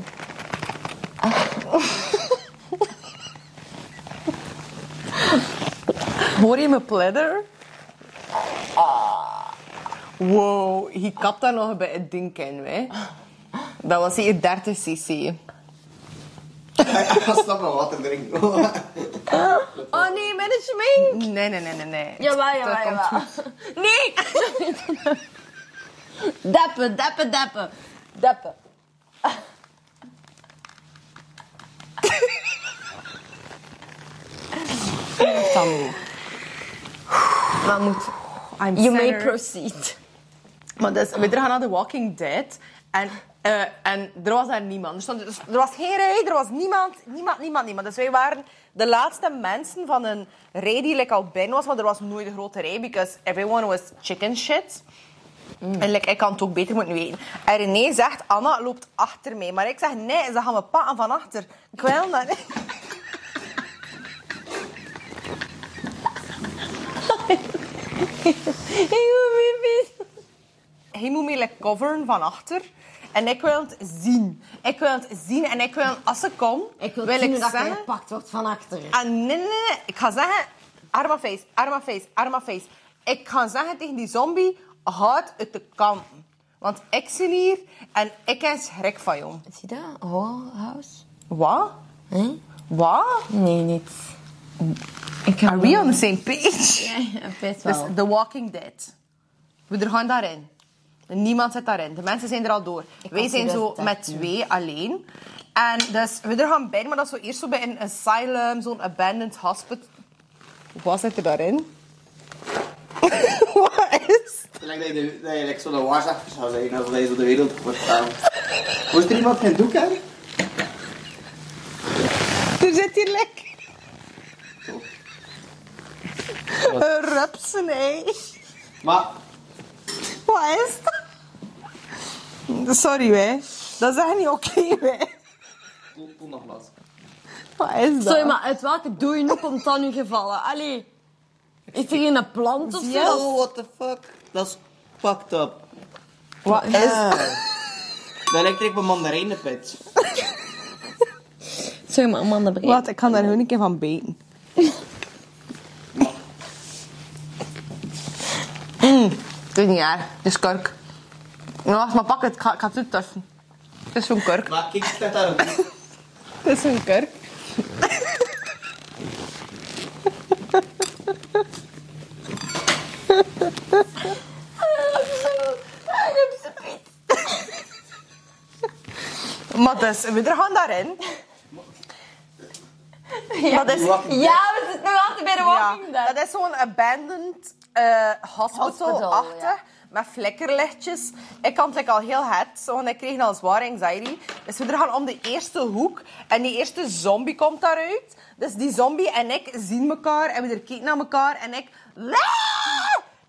Hoor je me pledder? Wow, je kapt daar nog bij het ding in, hè? Dat was hier 30 cc.
Ik ga snap maar water drinken.
Oh nee, met een schmink!
Nee, nee, nee, nee, nee.
Jawel, jawel,
Dat komt
jawel.
goed.
Nee! Deppen, deppen, deppen. Deppen.
Tamu.
Maar moet.
I'm
You may proceed.
Maar dus, we gaan naar The Walking Dead. En, eh, en er was daar niemand. Er, stond, dus- er was geen rij, er was niemand. Niemand, niemand, niemand. Dus wij waren de laatste mensen van een rij die like, al binnen was. Maar er was nooit een grote rij, because everyone was chicken shit. En like, ik kan het ook beter moeten weten. En René zegt, Anna loopt achter mij. Maar ik zeg, nee, ze gaan me pakken van achter. Ik wil dat niet. Hij moet me like, coveren van achter. En ik wil het zien. Ik wil het zien. En ik wil, als ze komt,
Ik wil,
wil
zien
ik
dat
zeggen...
gepakt wordt van achter.
Ah, nee, nee, nee. Ik ga zeggen... Arma face, arma face, arma face. Ik ga zeggen tegen die zombie... Houd uit de kanten. Want ik zit hier en ik heb schrik van jou.
Zie je dat? House?
Wat?
Huh?
Wat?
Nee, niet. Ik
Are we on the same page?
Ja, best
Dus
wel.
The Walking Dead. We gaan daarin. Niemand zit daarin. De mensen zijn er al door. Wij zijn zo
2013.
met twee alleen. En dus we er gaan bij, maar dat is zo eerst zo bij een asylum, zo'n abandoned hospital. Wat zit er daarin? Wat is?
Het lijkt dat je, de- dat je like, zo de waarschuwer zou zijn, als je zo de wereld wordt gaan. Moest er iemand geen doek hebben?
Er zit hier lekker. Een rupsen, hé.
Maar,
Wat is dat? Sorry, wij. Dat is echt niet oké, wij.
doe, nog wat.
Wat is dat?
Sorry, maar uit welke dooi komt dat nu gevallen? Allee. Is er hier een plant of zo?
Oh, what the fuck? Dat is fucked up.
Wat is
Ah. Dat lijkt ik op een mandarijnenpit.
Sorry, maar man, dat breekt.
Wat? Ik kan daar gewoon een keer van beten. Mm, het is niet erg. Het is. Nou, wacht maar pak het. Ik ga, ik ga het toetuffen. Het is zo'n kurk.
Maar kijk, staat daar een
Het is zo'n kurk. Maar dus, we gaan daarin. Dat is,
Ja, we zitten nog altijd bij de
ja,
Walking Dead.
dat is zo'n abandoned eh,
Hospital,
hospital-achtig.
ja.
Met flikkerlichtjes. Ik had het like, al heel het, want ik kreeg al zware anxiety. Dus we gaan om de eerste hoek en die eerste zombie komt daaruit. Dus die zombie en ik zien elkaar en we kijken naar elkaar en ik...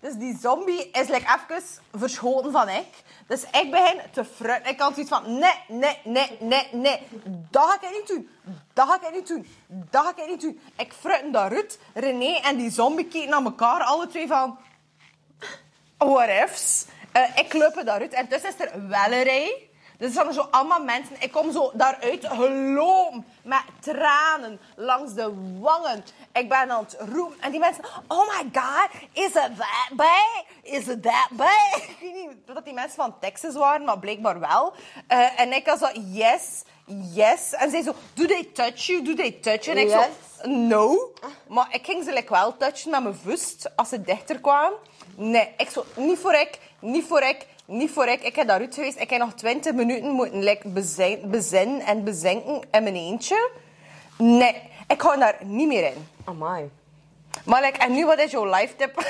Dus die zombie is like, even verschoten van ik. Dus ik begin te frutten. Ik had zoiets van, nee, nee, nee, nee, nee. Dat ga ik niet doen. Dat ga ik niet doen. Dat ga ik niet doen. Ik frutten daaruit. René en die zombie kijken naar elkaar. Alle twee van, what ifs. Eh, ik loop daaruit. En tussen is er wel een rij. Dus er zo allemaal mensen. Ik kom zo daaruit gelopen. Met tranen langs de wangen. Ik ben aan het roepen. En die mensen... Oh my god, is it that bad? Is it that bad? Ik weet niet dat die mensen van Texas waren, maar blijkbaar wel. Eh, en ik was zo... Yes, yes. En zij zo... Do they touch you? Do they touch you? En ik
Yes.
zo... No. Maar ik ging ze like, wel touchen met mijn vuist als ze dichter kwamen. Nee, ik zo... Niet voor ik, niet voor ik, niet voor ik. Ik heb daaruit geweest. Ik heb nog 20 minuten moeten like, bezin, bezinnen en bezinken in mijn eentje. Nee, ik ga daar niet meer in.
Amai.
Maar like, en nu, wat is jouw life tip?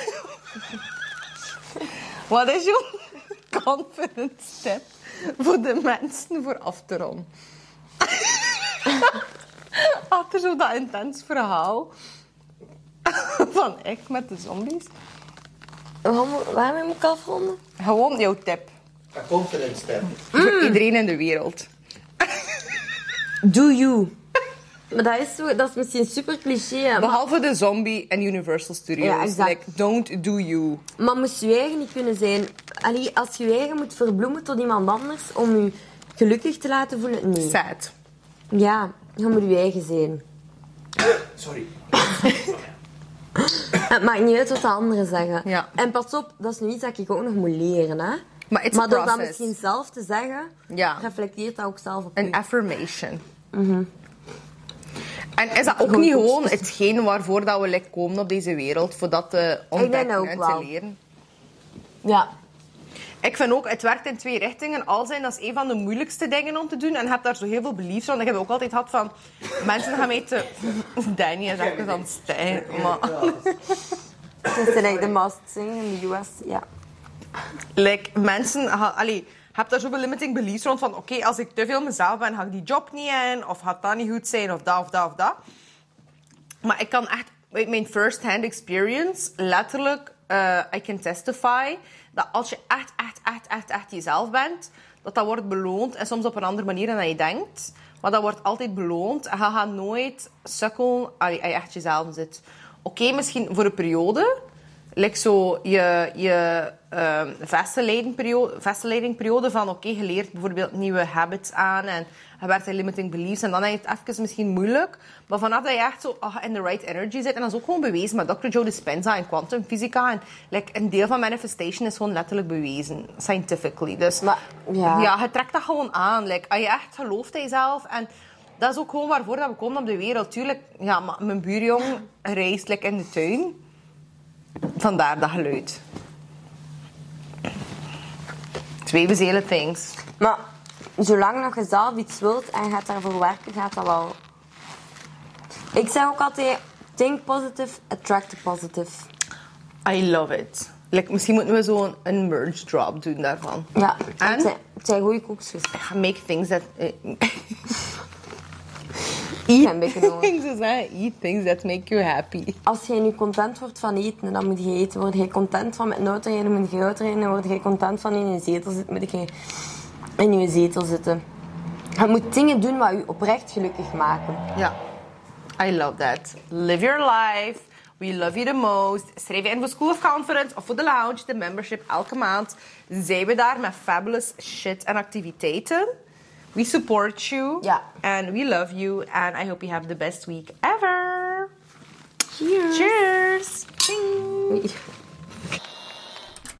wat is jouw confidence tip voor de mensen voor af te ronden? Achter zo dat intens verhaal van ik met de zombies.
Waarom, waarom moet ik afronden?
Gewoon jouw tip
Een confidence tip.
voor iedereen in de wereld.
Do you. Maar dat is, zo, dat is misschien super cliché. hè, Maar,
Behalve de zombie en Universal Studios.
Ja, exact.
Like, don't do you.
maar moest je eigen niet kunnen zijn... Allee, als je je eigen moet verbloemen tot iemand anders om je gelukkig te laten voelen... Nee.
Sad.
Ja, je moet je eigen zijn.
Sorry.
Het maakt niet uit wat de anderen zeggen.
Ja.
En pas op, dat is nu iets dat ik ook nog moet leren. Hè?
Maar it's
door dat misschien zelf te zeggen,
Ja.
reflecteert dat ook zelf op
Een affirmation. En is dat ook niet gewoon hetgeen waarvoor dat we komen op deze wereld? Voor dat te ontdekken en te leren?
Ja.
Ik vind ook, het werkt in twee richtingen. Al zijn, dat is een van de moeilijkste dingen om te doen. En je hebt daar zo heel veel beliefs van. Ik heb ook altijd gehad van... Mensen gaan mij te... Danny is even aan het stijgen. Maar...
Het is like de Masked Singer in de US. Ja.
Like, mensen... Allee, je hebt daar zoveel limiting beliefs rond van... Oké, als ik te veel mezelf ben, ga ik die job niet in. Of gaat dat niet goed zijn, of dat, of dat, of dat. Maar ik kan echt... Mijn first-hand experience, letterlijk... eh, I can testify dat als je echt, echt, echt, echt, echt jezelf bent... Dat dat wordt beloond. En soms op een andere manier dan je denkt. Maar dat wordt altijd beloond. En je gaat nooit sukkelen als je echt jezelf zit. Oké, misschien voor een periode... Like zo je, je ehm vastleidingperiode, vastleidingperiode van oké, je leert bijvoorbeeld nieuwe habits aan en je werkt in limiting beliefs en dan is het even misschien moeilijk. Maar vanaf dat je echt zo ah, in the right energy zit, en dat is ook gewoon bewezen met Dr. Joe Dispenza en kwantumfysica. En like, een deel van manifestation is gewoon letterlijk bewezen, scientifically. Dus
Maar, ja.
ja, je trekt dat gewoon aan. Like, als je echt gelooft in jezelf en dat is ook gewoon waarvoor dat we komen op de wereld. Tuurlijk, ja, maar mijn buurjong reist like, in de tuin. Vandaar dat geluid. Twee bezele things.
Maar zolang nog je zelf iets wilt en je gaat daarvoor werken, gaat dat wel. Ik zeg ook altijd: think positive, attract positive.
I love it. Like, misschien moeten we zo'n een merge drop doen daarvan.
Ja,
En?
het zijn, het zijn goede koekjes.
Make things that...
een beetje nodig.
Ik zou zeggen, eat things that make you happy.
Als jij nu content wordt van eten, dan moet je eten. Word je content van met een auto rijden, moet je auto rijden. Word je content van in je zetel zitten, moet je in je zetel zitten. Je moet dingen doen wat je oprecht gelukkig maken.
Ja. I love that. Live your life. We love you the most. Schrijf je in voor School of Conference of voor de Lounge, de membership. Elke maand zijn we daar met fabulous shit en activiteiten. We support you.
Ja.
And we love you. And I hope you have the best week ever.
Cheers!
Cheers.
Oei.